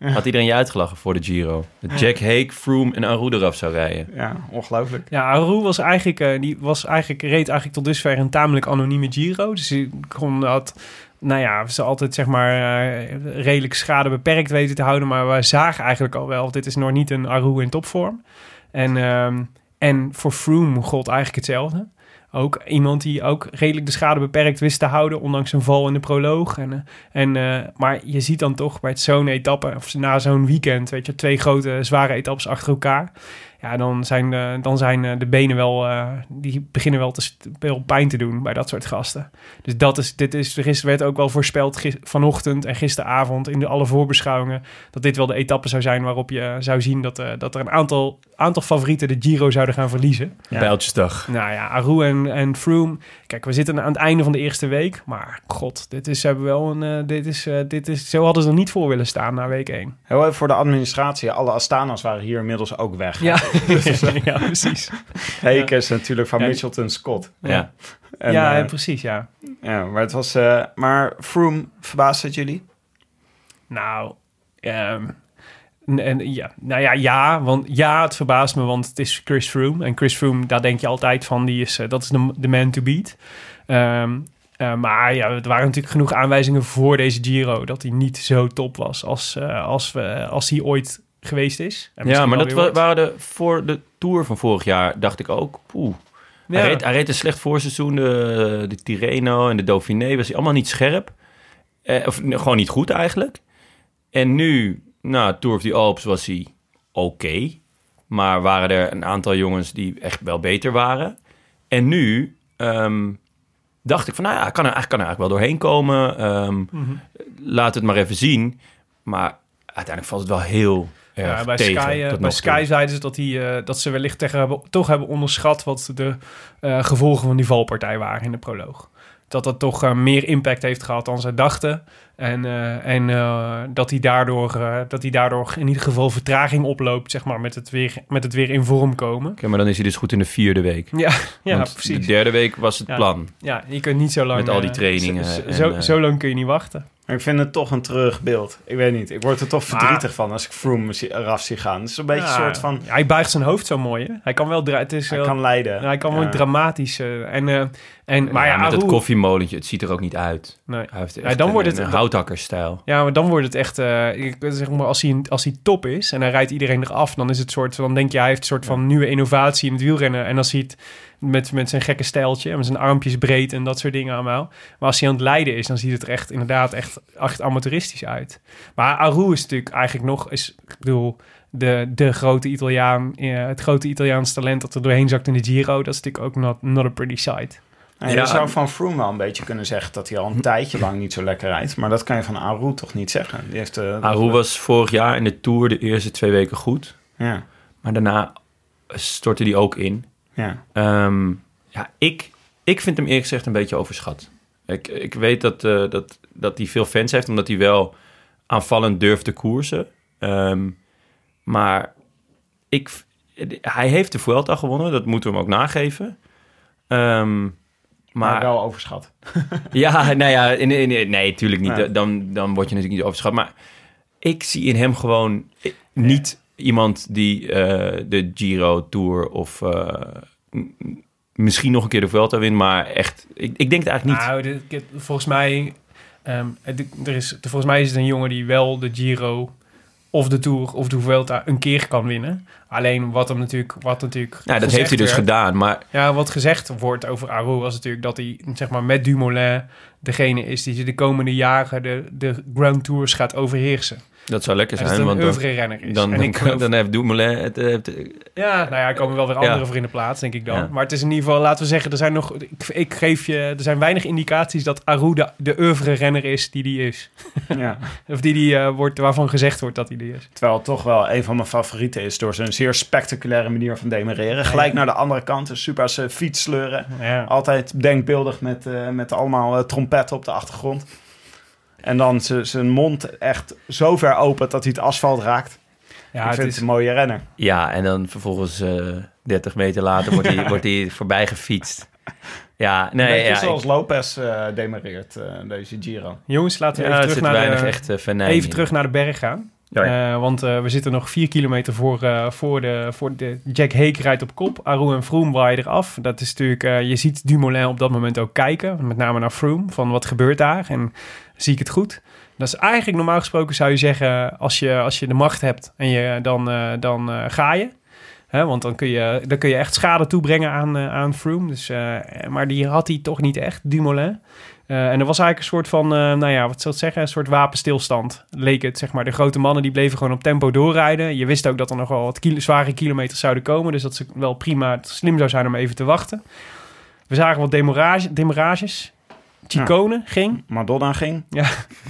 had iedereen je uitgelachen voor de Giro. Dat Jack Hake, Froome en Aru eraf zou rijden. Ja, ongelooflijk. Ja, Aru was eigenlijk, eh, die was eigenlijk, reed eigenlijk tot dusver een tamelijk anonieme Giro. Dus hij kon dat, nou ja, ze altijd zeg maar eh, redelijk schade beperkt weten te houden. Maar we zagen eigenlijk al wel, dit is nog niet een Aru in topvorm. En, ehm, en voor Froome gold eigenlijk hetzelfde. Ook iemand die ook redelijk de schade beperkt wist te houden, ondanks een val in de proloog. En, eh, en, eh, maar je ziet dan toch bij zo'n etappe, of na zo'n weekend, weet je, twee grote zware etappes achter elkaar. Ja, dan zijn de, dan zijn eh, de benen wel, eh, die beginnen wel, te, wel pijn te doen bij dat soort gasten. Dus dat is, dit is, er is, werd ook wel voorspeld gis- vanochtend en gisteravond in de alle voorbeschouwingen, dat dit wel de etappe zou zijn waarop je zou zien dat, eh, dat er een aantal, aantal favorieten de Giro zouden gaan verliezen. Ja. Bijltjesdag. Nou ja, Aru en, en Froome. Kijk, we zitten aan het einde van de eerste week. Maar god, dit is, hebben wel een, eh, dit is, eh, dit is, zo hadden ze er niet voor willen staan na week 1. Heel even voor de administratie. Alle Astana's waren hier inmiddels ook weg. Ja, ja precies. Heek is natuurlijk van. Mitchelton Scott. Ja. En, ja, eh, precies, ja. ja, maar het was... eh, maar Froome, verbaasde het jullie? Nou, ehm, en, ja, nou ja, ja, want ja, het verbaast me, want het is Chris Froome. En Chris Froome, daar denk je altijd van, die is, eh, dat is de, de man to beat. Ehm, eh, maar ja, er waren natuurlijk genoeg aanwijzingen voor deze Giro dat hij niet zo top was als, als, we, als hij ooit geweest is. En Ja, maar dat wa- waren de, voor de Tour van vorig jaar, dacht ik ook, poeh. Ja. Hij, reed, hij reed een slecht voorseizoen, de, de Tirreno en de Dauphiné was hij allemaal niet scherp. Eh, of gewoon niet goed eigenlijk. En nu, nou, Tour of the Alps was hij oké. maar waren er een aantal jongens die echt wel beter waren. En nu ehm, dacht ik van, nou ja, kan er, eigenlijk- kan er eigenlijk wel doorheen komen. Ehm, Mhm. Laat het maar even zien. Maar uiteindelijk valt het wel heel, Ja, bij tegen. Sky, eh, bij Sky zeiden ze dat, die, eh, dat ze wellicht tegen hebben, toch hebben onderschat wat de eh, gevolgen van die valpartij waren in de proloog. Dat dat toch meer impact heeft gehad dan ze dachten. En, en dat, hij daardoor, dat hij daardoor in ieder geval vertraging oploopt, zeg maar, met het weer, met het weer in vorm komen. Oké, maar dan is hij dus goed in de vierde week. Ja, ja Want precies. De derde week was het Ja. plan. Ja, je kunt niet zo lang... Met al die trainingen Zo, en, zo, zo lang kun je niet wachten. Maar ik vind het toch een terug beeld. Ik weet niet. Ik word er toch Maar- verdrietig van als ik Froome eraf zie gaan. Het is een beetje Ja, een soort van... ja, hij buigt zijn hoofd zo mooi, hè? Hij kan wel... Het is Hij wel, kan leiden. Hij kan wel Ja. dramatisch. eh, en, eh, en, maar ja, met het koffiemolentje, het ziet er ook niet uit. Nee. Hij heeft echt dan een, wordt het- een houthakkerstijl. Ja, maar dan wordt het echt... eh, ik, zeg maar, als hij, als hij top is en hij rijdt iedereen eraf... dan is het soort... Dan denk je, hij heeft een soort van nieuwe innovatie in het wielrennen. En dan zie je het met, met zijn gekke stijltje... en met zijn armpjes breed en dat soort dingen allemaal. Maar als hij aan het leiden is... dan ziet het er echt inderdaad echt, echt amateuristisch uit. Maar Aru is natuurlijk eigenlijk nog... Is, ik bedoel, de, de grote Italiaan... eh, het grote Italiaans talent dat er doorheen zakt in de Giro... dat is natuurlijk ook not, not a pretty sight. Nou, Ja. Je zou van Froome wel een beetje kunnen zeggen dat hij al een tijdje lang niet zo lekker rijdt. Maar dat kan je van Aru toch niet zeggen. Die heeft, eh, Aru was vorig jaar in de Tour de eerste twee weken goed. Ja, Maar daarna stortte hij ook in. Ja. Ehm, ja, ik, ik vind hem eerlijk gezegd een beetje overschat. Ik, ik weet dat, eh, dat, dat hij veel fans heeft, omdat hij wel aanvallend durft te koersen. Ehm, maar ik, hij heeft de Vuelta gewonnen, dat moeten we hem ook nageven. Ehm, Maar, maar wel overschat. ja, nou ja, in, in, nee, tuurlijk niet. Nee. Dan, dan word je natuurlijk niet overschat. Maar ik zie in hem gewoon eh, niet iemand die eh, de Giro Tour of misschien nog een keer de Vuelta wint, maar echt, ik, ik denk het eigenlijk niet. Nou, volgens mij, ehm, er is, volgens mij is het een jongen die wel de Giro of de Tour of de Vuelta een keer kan winnen. Alleen wat hem natuurlijk, wat natuurlijk. nou, dat heeft hij dus werd- gedaan, maar Ja, wat gezegd wordt over Aru was natuurlijk dat hij, zeg maar, met Dumoulin degene is die ze de komende jaren de, de Grand Tours gaat overheersen. Dat zou lekker dat zijn. het een Want dan, oeuvre-renner is. dan, en ik dan, geloof- dan heeft Dumoulin het, eh, het, Ja, nou ja, er komen wel weer anderen Ja. voor in de plaats, denk ik dan. Ja. Maar het is in ieder geval, laten we zeggen, er zijn nog, ik, ik geef je, er zijn weinig indicaties dat Aru de, de oeuvre-renner is die die is. ja. Of die, die eh, wordt, waarvan gezegd wordt dat hij die is. Terwijl het toch wel een van mijn favorieten is door zijn zeer spectaculaire manier van demereren. Gelijk naar de andere kant, een super fiets sleuren. Ja. Altijd denkbeeldig met, eh, met allemaal eh, trompetten op de achtergrond. En dan zijn mond echt zo ver open dat hij het asfalt raakt. Ja, ik het vind is, het een mooie renner. ja, en dan vervolgens eh 30 meter later wordt hij, wordt hij voorbij gefietst. Ja, nee, Beetje ja, zoals ik- Lopez eh demereert, eh, deze Giro. jongens, laten we ja, even, er terug zit naar, weinig de, echt eh, even terug naar de berg gaan. Ja, ja. Eh, want eh, we zitten nog vier kilometer voor, eh, voor, de, voor de... Jack Hake rijdt op kop. Aru en Froome waaien eraf. Dat is natuurlijk... eh, je ziet Dumoulin op dat moment ook kijken. Met name naar Froome. Van wat gebeurt daar? En zie ik het goed? Dat is eigenlijk normaal gesproken zou je zeggen... Als je, als je de macht hebt en je, dan, eh, dan eh, ga je. Hè, want dan kun, je, dan kun je echt schade toebrengen aan, eh, aan Froome. Dus, maar die had hij toch niet echt, Dumoulin. En er was eigenlijk een soort van, nou ja, wat zal ik zeggen, een soort wapenstilstand. Leek het, zeg maar. De grote mannen die bleven gewoon op tempo doorrijden. Je wist ook dat er nog wel wat zware kilometers zouden komen. Dus dat ze wel prima slim zou zijn om even te wachten. We zagen wat demarages. Chicone ging. Madonna ging, Ja,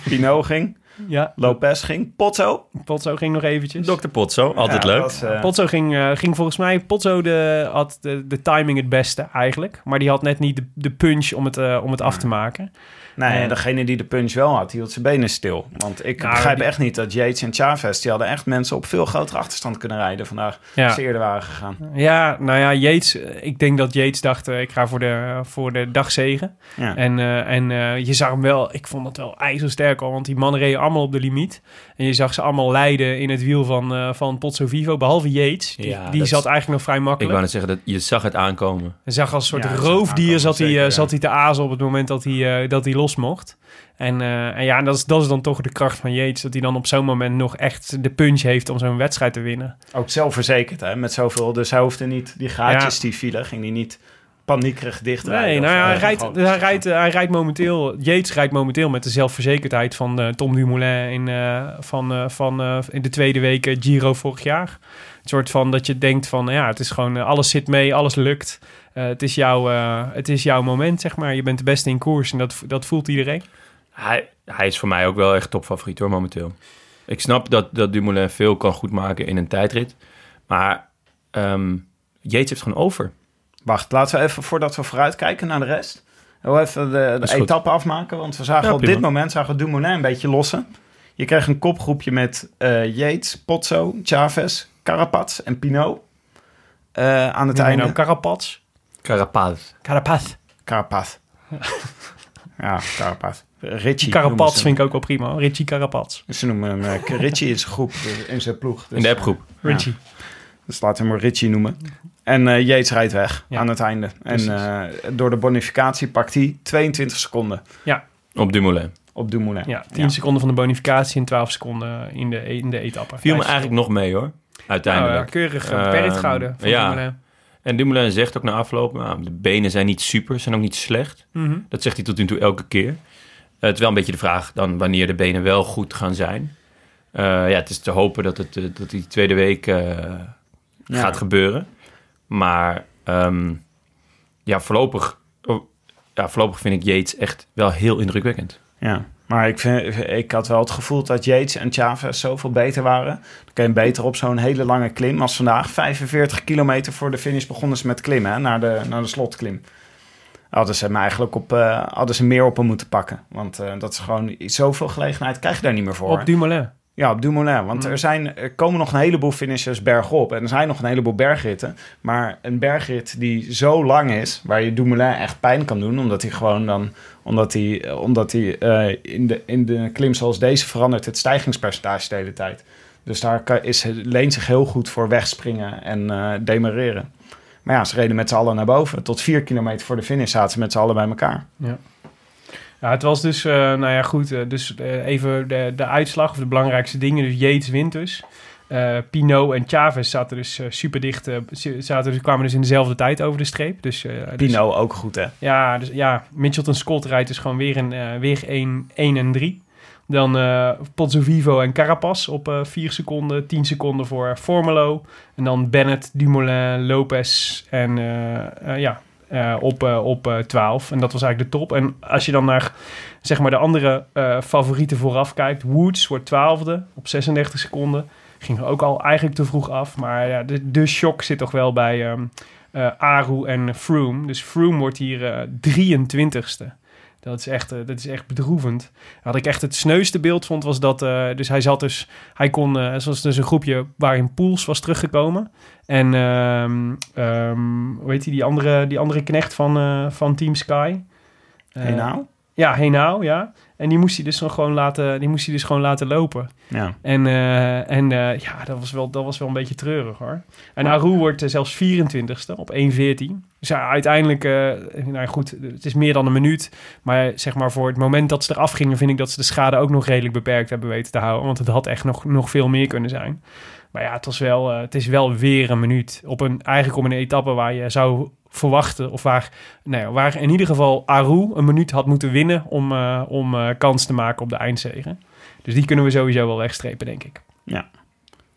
Pinot ging, ja. Lopez ging, Potso. Potso ging nog eventjes. Dr. Potso, altijd Ja, leuk. is, eh, Potso ging, eh, ging volgens mij... Potso de, had de, de timing het beste eigenlijk. Maar die had net niet de, de punch om het, eh, om het af te maken. Nee, degene die de punch wel had, die hield zijn benen stil. Want ik Nou, begrijp die- echt niet dat Yates en Chavez... die hadden echt mensen op veel grotere achterstand kunnen rijden vandaag... Ja. als ze eerder waren gegaan. Ja, nou ja, Yates... eh, Ik denk dat Yates dacht, eh, ik ga voor de, voor de dagzegen. Ja. En, eh, en eh, je zag hem wel, ik vond dat wel ijzersterk al, want die mannen reden allemaal op de limiet. En je zag ze allemaal lijden in het wiel van, eh van Pozzo Vivo, behalve Yates. Die, Ja, die zat eigenlijk nog vrij Ik makkelijk. wou net zeggen, dat je zag het aankomen. Hij zag als een soort roofdier aankomen, zat, hij, zeker, ja. zat hij te azen op het moment dat hij, eh, dat hij los mocht. En, eh, en ja, dat is, dat is dan toch de kracht van Yates, dat hij dan op zo'n moment nog echt de punch heeft om zo'n wedstrijd te winnen. Ook zelfverzekerd, hè, met zoveel. Dus hij hoefde niet, die gaatjes Ja. die vielen, ging hij niet paniekerig dichtrijden. Nee, nou ja, eh, hij, rijdt, hij, rijdt, hij rijdt momenteel... Yates rijdt momenteel met de zelfverzekerdheid van eh, Tom Dumoulin in, eh, van, eh, van, eh, in de tweede week eh, Giro vorig jaar. Een soort van dat je denkt van, ja, het is gewoon, eh, alles zit mee, alles lukt. Eh, het, is jouw, eh, het is jouw moment, zeg maar. Je bent de beste in koers en dat, dat voelt iedereen. Hij, hij is voor mij ook wel echt topfavoriet hoor, momenteel. Ik snap dat, dat Dumoulin veel kan goedmaken in een tijdrit. Maar ehm Yates heeft gewoon over. Wacht, laten we even, voordat we vooruit kijken naar de rest... Heel even de, de goed. etappe afmaken. Want we zagen Ja, op prima. dit moment zagen we Dumoulin een beetje lossen. Je kreeg een kopgroepje met eh Yates, Potso, Chavez, Carapaz en Pinot. Eh, aan het Noem einde... nou Carapaz? Carapaz. Carapaz. Carapaz. ja, Carapaz. Richie. Carapaz vind ik ook wel prima. Richie Carapaz. Ze noemen hem eh, Richie in zijn groep, dus in zijn ploeg. Dus, In de appgroep. eh, Richie. ja, dus laten we hem maar Richie noemen. En eh Yates rijdt weg Ja. aan het einde. En eh, door de bonificatie pakt hij 22 seconden Op Dumoulin. op Dumoulin. Ja, 10 seconden van de bonificatie en 12 seconden in de, in de etappe. Viel me eigenlijk nog mee hoor. Nou, Uiteindelijk. ja, keurig Ehm, beperkt gehouden. Van ja. Dumoulin. En Dumoulin zegt ook na afloop, nou, de benen zijn niet super, zijn ook niet slecht. Mhm. Dat zegt hij tot nu toe elke keer. Eh, het is wel een beetje de vraag dan wanneer de benen wel goed gaan zijn. Eh, ja, het is te hopen dat, het, eh, dat die tweede week Ja. gaat gebeuren. Maar ehm, ja, voorlopig, oh, ja, voorlopig vind ik Yates echt wel heel indrukwekkend. Ja, maar ik, vind, ik had wel het gevoel dat Yates en Chavez zoveel beter waren. Dan kun je beter op zo'n hele lange klim als vandaag. 45 kilometer voor de finish begonnen ze met klimmen, hè, naar, de, naar de slotklim. Hadden ze hem eigenlijk op, eh, hadden ze meer op hem moeten pakken. Want eh, dat is gewoon zoveel gelegenheid krijg je daar niet meer voor. Op Dumoulin. Ja, op Dumoulin. Want er, zijn, er komen nog een heleboel finishes bergop. En er zijn nog een heleboel bergritten. Maar een bergrit die zo lang is, waar je Dumoulin echt pijn kan doen, omdat hij gewoon dan, omdat hij, eh, omdat hij eh, in, de, in de klim zoals deze verandert het stijgingspercentage de hele tijd. Dus daar kan, is, leent zich heel goed voor wegspringen en eh demareren. Maar ja, ze reden met z'n allen naar boven. Tot vier kilometer voor de finish zaten ze met z'n allen bij elkaar. Ja, het was dus, eh, nou ja, goed. eh, dus eh, even de, de uitslag of de belangrijkste dingen. Dus Yates wint dus. Pinot en Chavez zaten dus super dicht. zaten dus, kwamen dus in dezelfde tijd over de streep. Dus, dus- Pino ook goed, hè? ja, dus, ja, Mitchelton Scott rijdt dus gewoon weer, een, weer 1, 1 en 3. Dan eh Pozzovivo en Carapaz op eh 4 seconden, 10 seconden voor Formelo. En dan Bennett, Dumoulin, Lopez en ja, eh, op, eh, op eh, 12. En dat was eigenlijk de top. En als je dan naar zeg maar, de andere eh, favorieten vooraf kijkt. Woods wordt 12e op 36 seconden. Ging er ook al eigenlijk te vroeg af. Maar ja, de, de shock zit toch wel bij ehm eh, Aru en Froome. Dus Froome wordt hier eh 23ste. Dat is, echt, eh, dat is echt bedroevend. Wat ik echt het sneuste beeld vond, was dat... eh, dus hij zat dus... Hij kon... eh zoals dus een groepje waarin Poels was teruggekomen. En... ehm, hoe heet die? Die andere, die andere knecht van, eh, van Team Sky. Eh, nou? Ja, Henao, ja. En die moest hij dus gewoon laten, die moest hij dus gewoon laten lopen. Ja. En, eh, en eh, ja, dat was, wel, dat was wel een beetje treurig hoor. En Aru wordt eh, zelfs 24ste op 1.14. Dus uiteindelijk, nou goed, het is meer dan een minuut. Maar zeg maar voor het moment dat ze eraf gingen, vind ik dat ze de schade ook nog redelijk beperkt hebben weten te houden. Want het had echt nog, nog veel meer kunnen zijn. Maar ja, het, was wel, het is wel weer een minuut. Op een, eigenlijk op een etappe waar je zou verwachten, of waar, nou ja, waar in ieder geval Aru een minuut had moeten winnen om, eh, om eh, kans te maken op de eindzege. Dus die kunnen we sowieso wel wegstrepen, denk ik.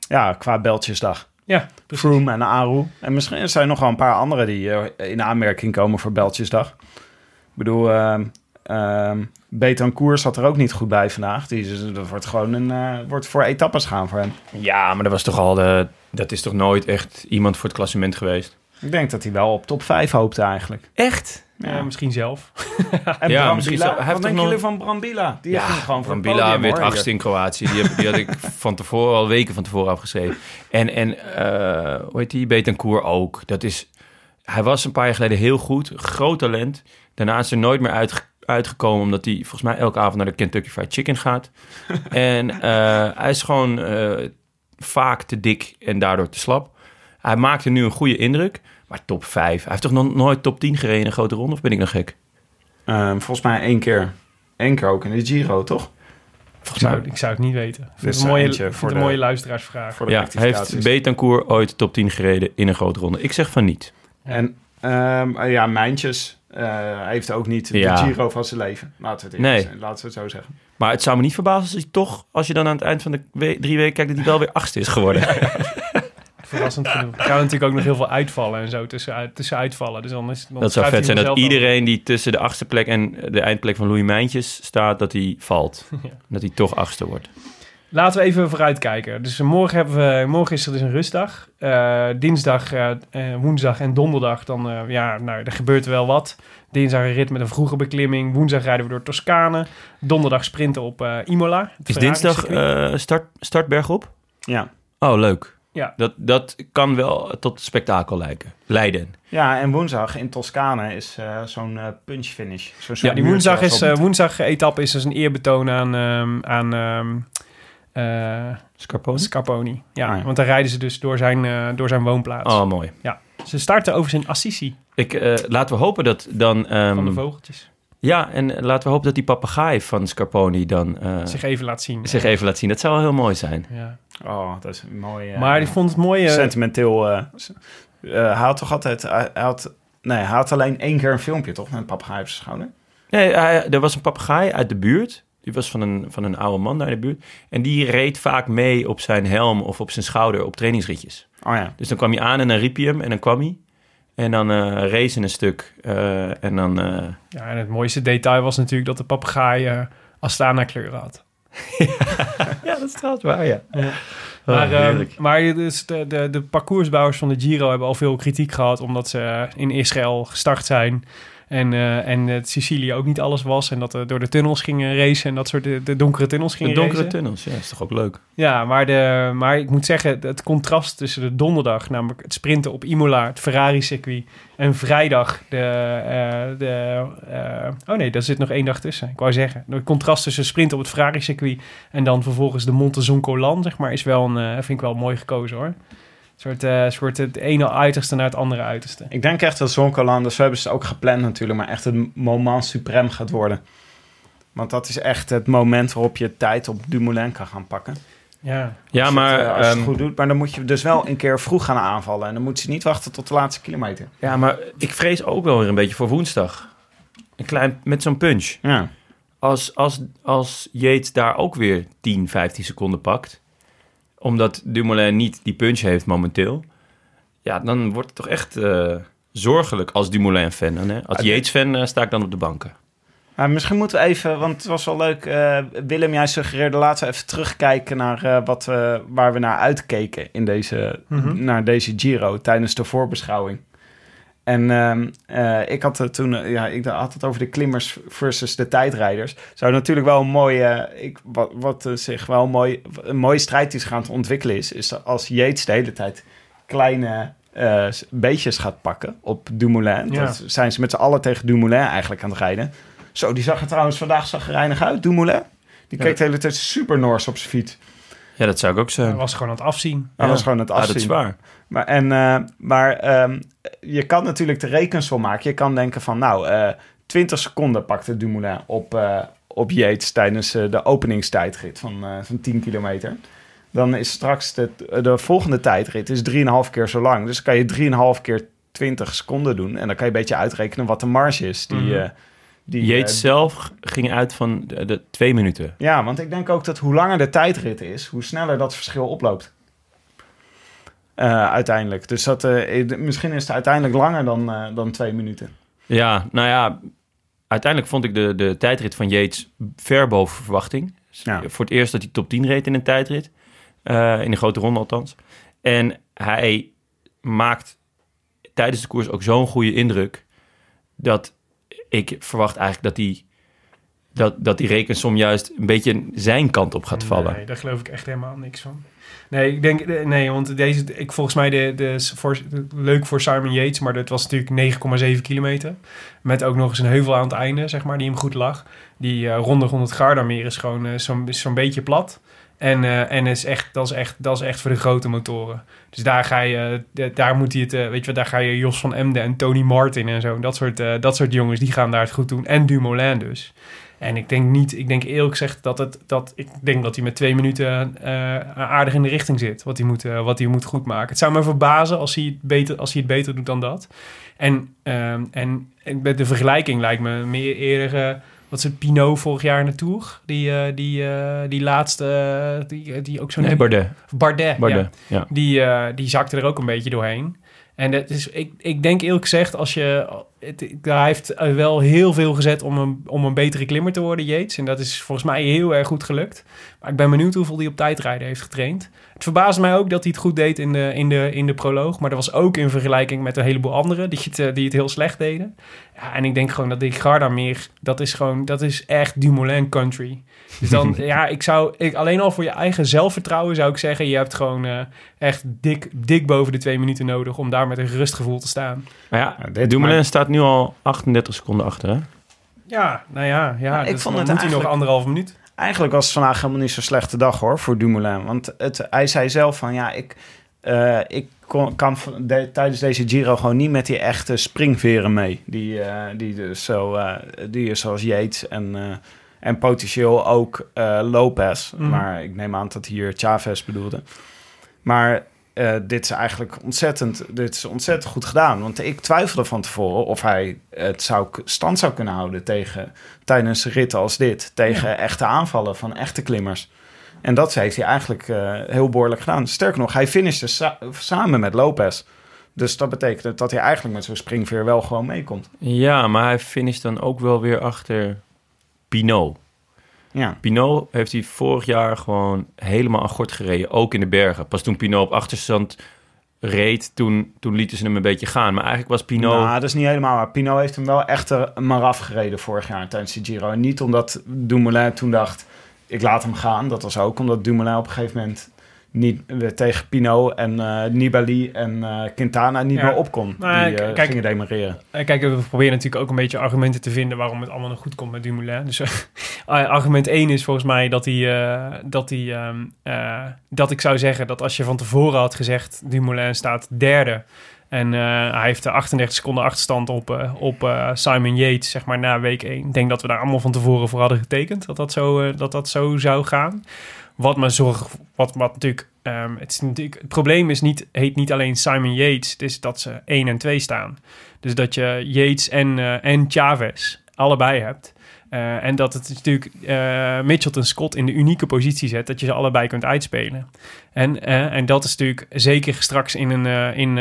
Ja, qua Beltjesdag. Ja, Froome en Aru. En misschien zijn er nog wel een paar andere die eh, in aanmerking komen voor Beltjesdag. Ik bedoel, ehm ehm Betancourt zat er ook niet goed bij vandaag. Die, is- dat wordt gewoon een, eh, wordt voor etappes gaan voor hem. Ja, maar dat was toch al de, dat is toch nooit echt iemand voor het klassement geweest. Ik denk dat hij wel op top 5 hoopte eigenlijk. Echt? Ja, misschien zelf. En Ja, misschien Brambila. Hij wat denken nog- jullie van Brambila? Die ja, ging gewoon Brambila podium, werd achtste in Kroatië. Die, heb, die had ik van tevoren, al weken van tevoren afgeschreven. En, en eh, hoe heet die? Betancourt ook. Dat is, hij was een paar jaar geleden heel goed. Groot talent. Daarna is er nooit meer uitge- uitgekomen... omdat hij volgens mij elke avond naar de Kentucky Fried Chicken gaat. en eh, hij is gewoon eh, vaak te dik en daardoor te slap. Hij maakte nu een goede indruk... Maar top 5. Hij heeft toch nog nooit top 10 gereden in een grote ronde? Of ben ik nog gek? Ehm, volgens mij één keer. Eén keer ook in de Giro, toch? Ik zou, ik zou het niet weten. Dus het een mooie, voor het een de- mooie luisteraarsvraag. Voor de Ja, heeft Betancourt ooit top 10 gereden in een grote ronde? Ik zeg van niet. En ehm, ja, Mijntjes eh, heeft ook niet Ja. de Giro van zijn leven. Laten we het, Nee. zijn. Laten we het zo zeggen. Maar het zou me niet verbazen als hij toch, als je dan aan het eind van de we- drie weken kijkt, dat hij wel weer achtste is geworden. Verrassend genoeg. Er gaan natuurlijk ook nog heel veel uitvallen en zo tussen, tussen uitvallen. Dus dan is, dan dat zou vet zijn dat iedereen die tussen de achtste plek en de eindplek van Louis Mijntjes staat, dat hij valt. Dat hij toch achtste wordt. Laten we even vooruitkijken. Dus morgen, hebben we, morgen is er dus een rustdag. Eh, dinsdag, eh, eh, woensdag en donderdag, dan eh, ja, nou, er gebeurt wel wat. Dinsdag een rit met een vroege beklimming. Woensdag rijden we door Toscane. Donderdag sprinten op eh, Imola. Is dinsdag eh, start, startberg op? Ja. Oh, leuk. Ja. Dat, dat kan wel tot spektakel lijken. Leiden. ja, en woensdag in Toscane is eh, zo'n eh, punch finish. Zo'n Ja, die woensdag is eh, woensdag etappe is dus een eerbetoon aan, ehm, aan ehm, eh, Scarponi? Scarponi. Ja, Ah, ja. want dan rijden ze dus door zijn, door zijn woonplaats. Oh, mooi. Ze starten overigens in Assisi Ik, eh, laten we hopen dat dan... ehm, van de vogeltjes. Ja, en laten we hopen dat die papegaai van Scarponi dan eh, zich, Zich even laat zien. even laat zien. Dat zou wel heel mooi zijn. Ja. Oh, dat is een mooi... eh, Maar ik vond het mooi... Sentimenteel. eh, eh, hij had toch altijd... Hij hij had, nee, hij had alleen één keer een filmpje, toch? Met een papegaai op zijn schouder. Nee, hij- er was een papegaai uit de buurt. Die was van een, van een oude man daar in de buurt. En die reed vaak mee op zijn helm of op zijn schouder op trainingsritjes. Oh ja. Dus dan kwam hij aan en dan riep hij hem en dan kwam hij. En dan eh race in een stuk. eh, en dan... eh, ja, en het mooiste detail was natuurlijk dat de papegaai eh Astana kleuren had. ja, dat is trouwens waar, ja. maar, ehm, maar dus de, de, de parcoursbouwers van de Giro hebben al veel kritiek gehad... omdat ze in Israël gestart zijn... En, eh, en het Sicilië ook niet alles was. En dat er door de tunnels gingen racen. En dat soort de, de donkere tunnels De gingen donkere racen. tunnels, ja, is toch ook leuk. Ja, maar, de, maar ik moet zeggen, het contrast tussen de donderdag, namelijk het sprinten op Imola, het Ferrari-circuit, en vrijdag de... eh, de eh, oh nee, daar zit nog één dag tussen. Ik wou zeggen, het contrast tussen sprinten op het Ferrari-circuit en dan vervolgens de Monte Zoncolan, zeg maar, is wel een, vind ik wel mooi gekozen hoor. Soort, eh, soort het ene uiterste naar het andere uiterste. Ik denk echt dat Zonkolan, dus we hebben ze ook gepland natuurlijk, maar echt het moment suprem gaat worden. Want dat is echt het moment waarop je tijd op Dumoulin kan gaan pakken. Ja, Ja, Als je maar... het, eh, als je ehm, het goed doet. Maar dan moet je dus wel een keer vroeg gaan aanvallen. En dan moet ze niet wachten tot de laatste kilometer. Ja, maar ik vrees ook wel weer een beetje voor woensdag. Een klein, met zo'n punch. Ja. Als, als, als Yates daar ook weer 10, 15 seconden pakt... omdat Dumoulin niet die punch heeft momenteel... ja, dan wordt het toch echt eh, zorgelijk als Dumoulin-fan. Als Yates-fan eh, sta ik dan op de banken. Maar misschien moeten we even, want het was wel leuk. eh, Willem, jij suggereerde laten we even terugkijken naar eh, wat we, waar we naar uitkeken in deze, Mhm. naar deze Giro tijdens de voorbeschouwing. En ehm, eh, ik had het toen, eh, ja, ik had het over de klimmers versus de tijdrijders. Zou natuurlijk wel een mooie, ik, wat, wat eh, zich wel mooi, een mooie strijd zich gaan ontwikkelen is, is als Yates de hele tijd kleine eh, s- beetjes gaat pakken op Dumoulin. Ja. Dat zijn ze met z'n allen tegen Dumoulin eigenlijk aan het rijden. Zo, die zag er trouwens vandaag zagrijnig uit, Dumoulin. Die Ja. keek de hele tijd super Noors op zijn fiets. Ja, dat zou ik ook hij zijn. was gewoon aan het afzien. Hij Ja. was gewoon het Ja, afzien. dat is waar. Maar, en, eh, maar ehm, je kan natuurlijk de rekensom maken. Je kan denken van, nou, eh 20 seconden pakte Dumoulin op, eh, op Yates tijdens de openingstijdrit van, eh, van 10 kilometer. Dan is straks de, de volgende tijdrit is 3,5 keer zo lang. Dus kan je 3,5 keer 20 seconden doen. En dan kan je een beetje uitrekenen wat de marge is. Die, eh, die, Yates eh, zelf ging uit van de, de twee minuten. ja, want ik denk ook dat hoe langer de tijdrit is, hoe sneller dat verschil oploopt. Eh, uiteindelijk. Dus dat, eh, misschien is het uiteindelijk langer dan, dan twee minuten. Ja, nou ja, uiteindelijk vond ik de, de tijdrit van Yates ver boven verwachting. Ja. Voor het eerst dat hij top 10 reed in een tijdrit. In de grote ronde althans. En hij maakt tijdens de koers ook zo'n goede indruk... dat ik verwacht eigenlijk dat hij... Dat, dat die rekensom juist een beetje zijn kant op gaat vallen. Nee, daar geloof ik echt helemaal niks van. Nee, ik denk, eh, nee, want deze, ik volgens mij de, de, voor, leuk voor Simon Yates, maar dat was natuurlijk 9,7 kilometer. Met ook nog eens een heuvel aan het einde, zeg maar, die hem goed lag. Die eh, ronde rond het Gardameer is gewoon is zo'n beetje plat. En, eh, en is echt, dat, is echt, dat is echt voor de grote motoren. Dus daar ga je, eh, daar moet hij het, eh, weet je wat, daar ga je Jos van Emden en Tony Martin en zo. Dat soort, dat soort jongens, die gaan daar het goed doen. En Dumoulin dus. En ik denk niet, ik denk eerlijk gezegd dat het, dat, ik denk dat hij met twee minuten aardig in de richting zit. Wat hij moet, wat hij moet goed maken. Het zou me verbazen als hij het beter, als hij het beter doet dan dat. En, ehm, en, en met de vergelijking lijkt me meer eerder, wat is het, Pinot vorig jaar in de Tour? Die, eh, die, eh, die laatste, eh, die, die ook zo'n... Nee, Bardet. Bardet, Bardet, ja. ja. Die, die zakte er ook een beetje doorheen. En dat is, ik, ik denk eerlijk gezegd, als je, het, hij heeft wel heel veel gezet om een, om een betere klimmer te worden, Yates. En dat is volgens mij heel erg goed gelukt. Maar ik ben benieuwd hoeveel hij op tijdrijden heeft getraind. Het verbaasde mij ook dat hij het goed deed in de, in de, in de proloog. Maar dat was ook in vergelijking met een heleboel anderen die het, eh, die het heel slecht deden. Ja, en ik denk gewoon dat die Garda meer, dat is gewoon, dat is echt Dumoulin country. Dus dan, ja, ik zou, ik, alleen al voor je eigen zelfvertrouwen zou ik zeggen, je hebt gewoon eh, echt dik, dik boven de twee minuten nodig om daar met een gerust gevoel te staan. Maar ja, dit- Dumoulin maar- staat nu al 38 seconden achter, hè? Ja, nou ja, ja ik dus vond dan het moet hij nog anderhalve minuut. Eigenlijk was het vandaag helemaal niet zo'n slechte dag hoor voor Dumoulin. Want het, hij zei zelf van ja, ik, eh, ik kon, kan de- tijdens deze Giro gewoon niet met die echte springveren mee. Die, eh, die, dus zo, eh, die zoals Yates en, en potentieel ook Lopez. Mhm. Maar ik neem aan dat hier Chavez bedoelde. Maar eh, dit is eigenlijk ontzettend, dit is ontzettend goed gedaan. Want ik twijfelde van tevoren of hij het zou, stand zou kunnen houden tegen, tijdens ritten als dit. Tegen echte aanvallen van echte klimmers. En dat heeft hij eigenlijk eh, heel behoorlijk gedaan. Sterker nog, hij finishte sa- samen met Lopez. Dus dat betekent dat hij eigenlijk met zo'n springveer wel gewoon meekomt. Ja, maar hij finisht dan ook wel weer achter Pinot. Ja. Pinot heeft hij vorig jaar gewoon helemaal aan gort gereden, ook in de bergen. Pas toen Pinot op achterstand reed, toen, toen lieten ze hem een beetje gaan. Maar eigenlijk was Pinot... Nou, dat is niet helemaal waar. Pinot heeft hem wel echt maar afgereden vorig jaar tijdens de Giro. En niet omdat Dumoulin toen dacht, ik laat hem gaan. Dat was ook omdat Dumoulin op een gegeven moment niet eh, tegen Pinot en eh, Nibali en eh, Quintana niet Ja. meer op kon. Die kijk- gingen demereren. Eh, Kijk, we proberen natuurlijk ook een beetje argumenten te vinden waarom het allemaal nog goed komt met Dumoulin. Dus eh, argument 1 is volgens mij dat hij, dat hij, ehm, eh, dat ik zou zeggen dat als je van tevoren had gezegd Dumoulin staat derde en hij heeft de 38 seconden achterstand op, op Simon Yates, zeg maar na week 1. Ik denk dat we daar allemaal van tevoren voor hadden getekend dat dat zo, dat dat zo zou gaan. Wat me zorgt, wat, wat natuurlijk, ehm, het, is het probleem is niet, heet niet alleen Simon Yates, het is dat ze 1 en 2 staan. Dus dat je Yates en, eh, en Chavez allebei hebt. Eh, en dat het natuurlijk eh Mitchelton Scott in de unieke positie zet dat je ze allebei kunt uitspelen. En, eh, en dat is natuurlijk zeker straks in een, in,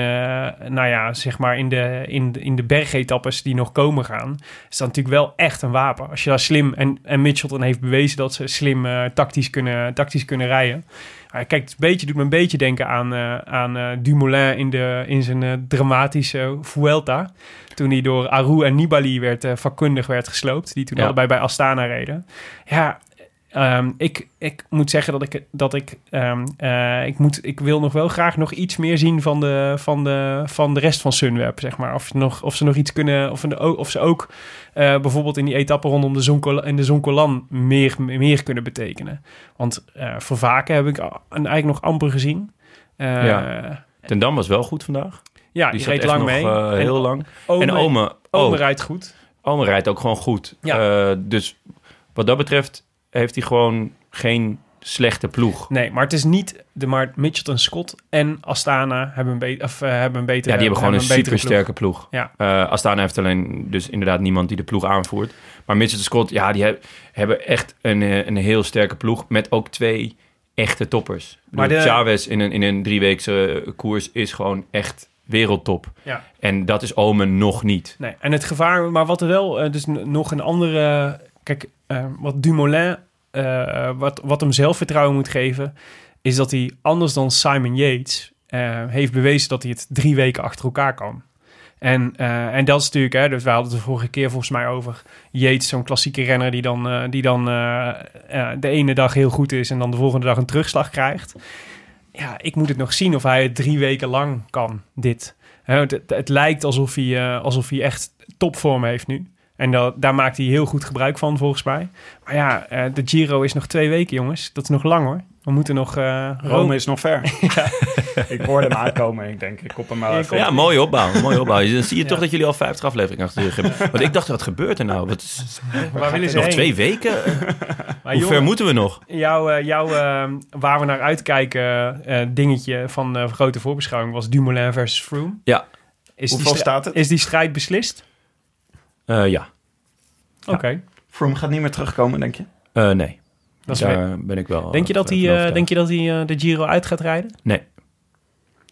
nou ja, zeg maar in de, in, in de bergetappes die nog komen gaan, is dat natuurlijk wel echt een wapen. Als je daar slim, en, en Mitchelton heeft bewezen dat ze slim tactisch, kunnen, tactisch kunnen rijden. Maar kijk, het een beetje, doet me een beetje denken aan, eh, aan eh, Dumoulin in, de, in zijn eh, dramatische Vuelta. Toen hij door Aru en Nibali werd, vakkundig werd gesloopt. Die toen Ja. allebei bij Astana reden. Ja, ehm, ik, ik moet zeggen dat ik... Dat ik, ehm, eh, ik, moet, ik wil nog wel graag nog iets meer zien van de, van de, van de rest van Sunweb, zeg maar. Of, ze nog, of ze nog iets kunnen... Of, ook- of ze ook eh, bijvoorbeeld in die etappe rondom de Zonkolan, in de Zonkolan meer, meer kunnen betekenen. Want eh voor Vaken heb ik eigenlijk nog amper gezien. Ja. Ten Dam was wel goed vandaag. ja, Die reed lang nog, mee. En heel lang. Ome, en Ome Ome rijdt goed. Ome rijdt ook gewoon goed. Ja. Dus wat dat betreft heeft hij gewoon geen slechte ploeg. Nee, maar het is niet de maar Mitchelton Scott en Astana hebben een, be of, eh, hebben een betere Ja, die hebben gewoon een super sterke ploeg. Ja. Eh, Astana heeft alleen dus inderdaad niemand die de ploeg aanvoert. Maar Mitchell Scott, ja, die heb- hebben echt een, eh, een heel sterke ploeg met ook twee echte toppers. Maar de- Chavez in een, in een drieweekse koers is gewoon echt wereldtop. Ja. En dat is Omen nog niet. Nee, en het gevaar, maar wat er wel, dus nog een andere, kijk, eh, wat Dumoulin, eh, wat, wat hem zelfvertrouwen moet geven, is dat hij anders dan Simon Yates eh, heeft bewezen dat hij het drie weken achter elkaar kan. En, eh, en dat is natuurlijk, hè, dus we hadden het de vorige keer volgens mij over Yates, zo'n klassieke renner die dan, die dan de ene dag heel goed is en dan de volgende dag een terugslag krijgt. Ja, ik moet het nog zien of hij het drie weken lang kan, dit. Het, het, het lijkt alsof hij, alsof hij echt topvorm heeft nu. En dat, daar maakt hij heel goed gebruik van, volgens mij. Maar ja, eh, de Giro is nog twee weken, jongens. Dat is nog lang, hoor. We moeten nog... eh, Rome is nog ver. ik hoorde hem aankomen. Ik denk, ik kop hem maar Ja, even. Ja, mooie opbouw. Mooie opbouw. Dan zie je Ja. toch dat jullie al 50 afleveringen achter de rug hebben. Want ik dacht, wat gebeurt er nou? Wat is, waar willen ze nog heen? twee weken? Maar Hoe jongen, ver moeten we nog? Jouw, eh, jouw waar we naar uitkijken eh, dingetje van de grote voorbeschouwing was Dumoulin versus Froome. Ja. Is Hoeveel die stra- staat het? Is die strijd beslist? Eh, ja. Oké. Froome gaat niet meer terugkomen, denk je? Eh, nee. Dat is Daar ben ik wel. Denk je dat eh, hij, eh, overtuigd. denk je dat hij eh, de Giro uit gaat rijden? Nee.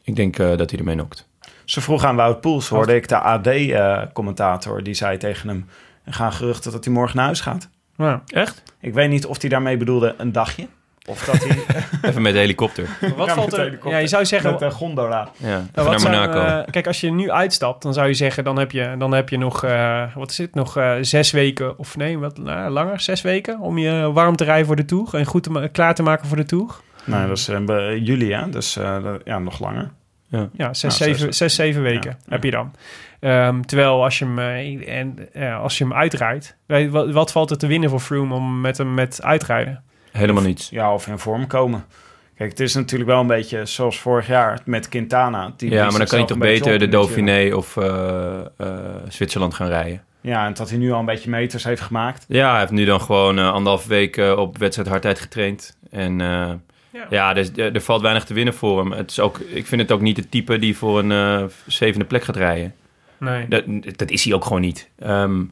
Ik denk eh, dat hij ermee nokt. Ze vroeg aan Wout Poels, hoorde ik de AD-commentator, die zei tegen hem... Er gaan geruchten dat hij morgen naar huis gaat. Ja. Echt? Ik weet niet of hij daarmee bedoelde een dagje. Of dat hij Even met de helikopter. Wat Ja, valt er? helikopter. Ja, je zou zeggen. met een gondola. Ja, Nou, wat naar eh, kijk, als je nu uitstapt, dan zou je zeggen, dan heb je, dan heb je nog, eh, wat is het, nog eh, zes weken, of nee, wat nou, langer, zes weken, om je warm te rijden voor de toeg en goed te klaar te maken voor de toeg. Nou, dat is eh, juli, hè? Dus eh, ja, nog langer. Ja, zes, Nou, zeven, zes- zes, zeven weken Ja, heb je dan. Ehm, terwijl als je hem, eh, en, eh, als je hem uitrijdt, wat, wat valt er te winnen voor Froome om met hem met uitrijden? Helemaal niets. Ja, of in vorm komen. Kijk, het is natuurlijk wel een beetje zoals vorig jaar met Quintana. Die Ja, maar dan kan je zichzelf toch beter de Dauphiné of eh, eh, Zwitserland gaan rijden. Ja, en dat hij nu al een beetje meters heeft gemaakt. Ja, hij heeft nu dan gewoon eh, anderhalf week eh, op wedstrijd hardheid getraind. En eh, Ja. ja, dus, er, er valt weinig te winnen voor hem. Het is ook, ik vind het ook niet het type die voor een zevende plek gaat rijden. Nee. Dat, dat is hij ook gewoon niet. Ehm,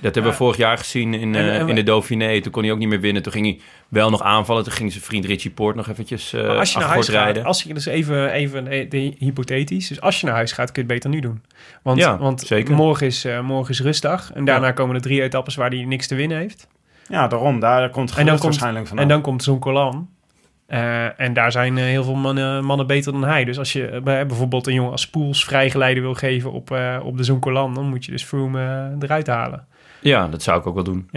dat hebben we vorig jaar gezien in, En- eh, en- in de Dauphiné. Toen kon hij ook niet meer winnen. Toen ging hij wel nog aanvallen. Toen ging zijn vriend Richie Poort nog eventjes uh, Maar als je naar huis gaat, rijden. als je dus even, even eh, de, hypothetisch, dus als je naar huis gaat, kun je het beter nu doen. Want, Ja, want zeker. morgen is, eh, morgen is rustdag en daarna Ja. komen er drie etappes waar hij niks te winnen heeft. Ja, daarom. Daar komt het En dan komt, waarschijnlijk vanaf. en dan komt zo'n Colan. Eh, en daar zijn heel veel mannen, mannen beter dan hij. Dus als je bij- bijvoorbeeld een jongen als Poels vrijgeleide wil geven op, eh, op de Zoncolan, dan moet je dus Froome eruit halen. Ja, dat zou ik ook wel doen.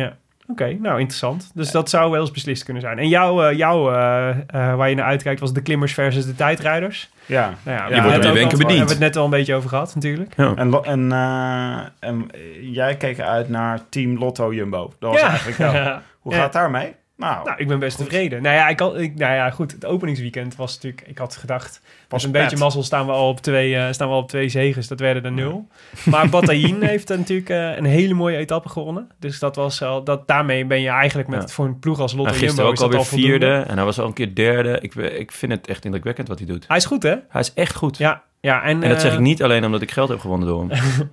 Oké, nou interessant. Dus dat zou wel eens beslist kunnen zijn. En jouw, eh, jouw eh, eh, waar je naar uitkijkt, was de klimmers versus de tijdrijders. Ja. Nou ja, Je we hebben wordt wenken bediend. hebben we het net al een beetje over gehad, natuurlijk. Ja. En, en, eh, en jij keek uit naar Team Lotto Jumbo. Dat was Ja. eigenlijk wel. Hoe Ja. gaat het daarmee? Nou, Nou, ik ben best tevreden. Nou ja, ik had, ik, nou ja, goed. Het openingsweekend was natuurlijk... Ik had gedacht, was een pet. beetje mazzel staan we al op twee, eh, staan we al op twee zegens. Dat werden er nul. Maar Bataillon heeft natuurlijk eh, een hele mooie etappe gewonnen. Dus dat was al, dat, daarmee ben je eigenlijk met Ja. voor een ploeg als Lotto Hij Jumbo gisteren is ook alweer al vierde. En hij was al een keer derde. Ik, ik vind het echt indrukwekkend wat hij doet. Hij is goed, hè? Hij is echt goed. Ja. Ja, en, En dat zeg eh, ik niet alleen omdat ik geld heb gewonnen door hem.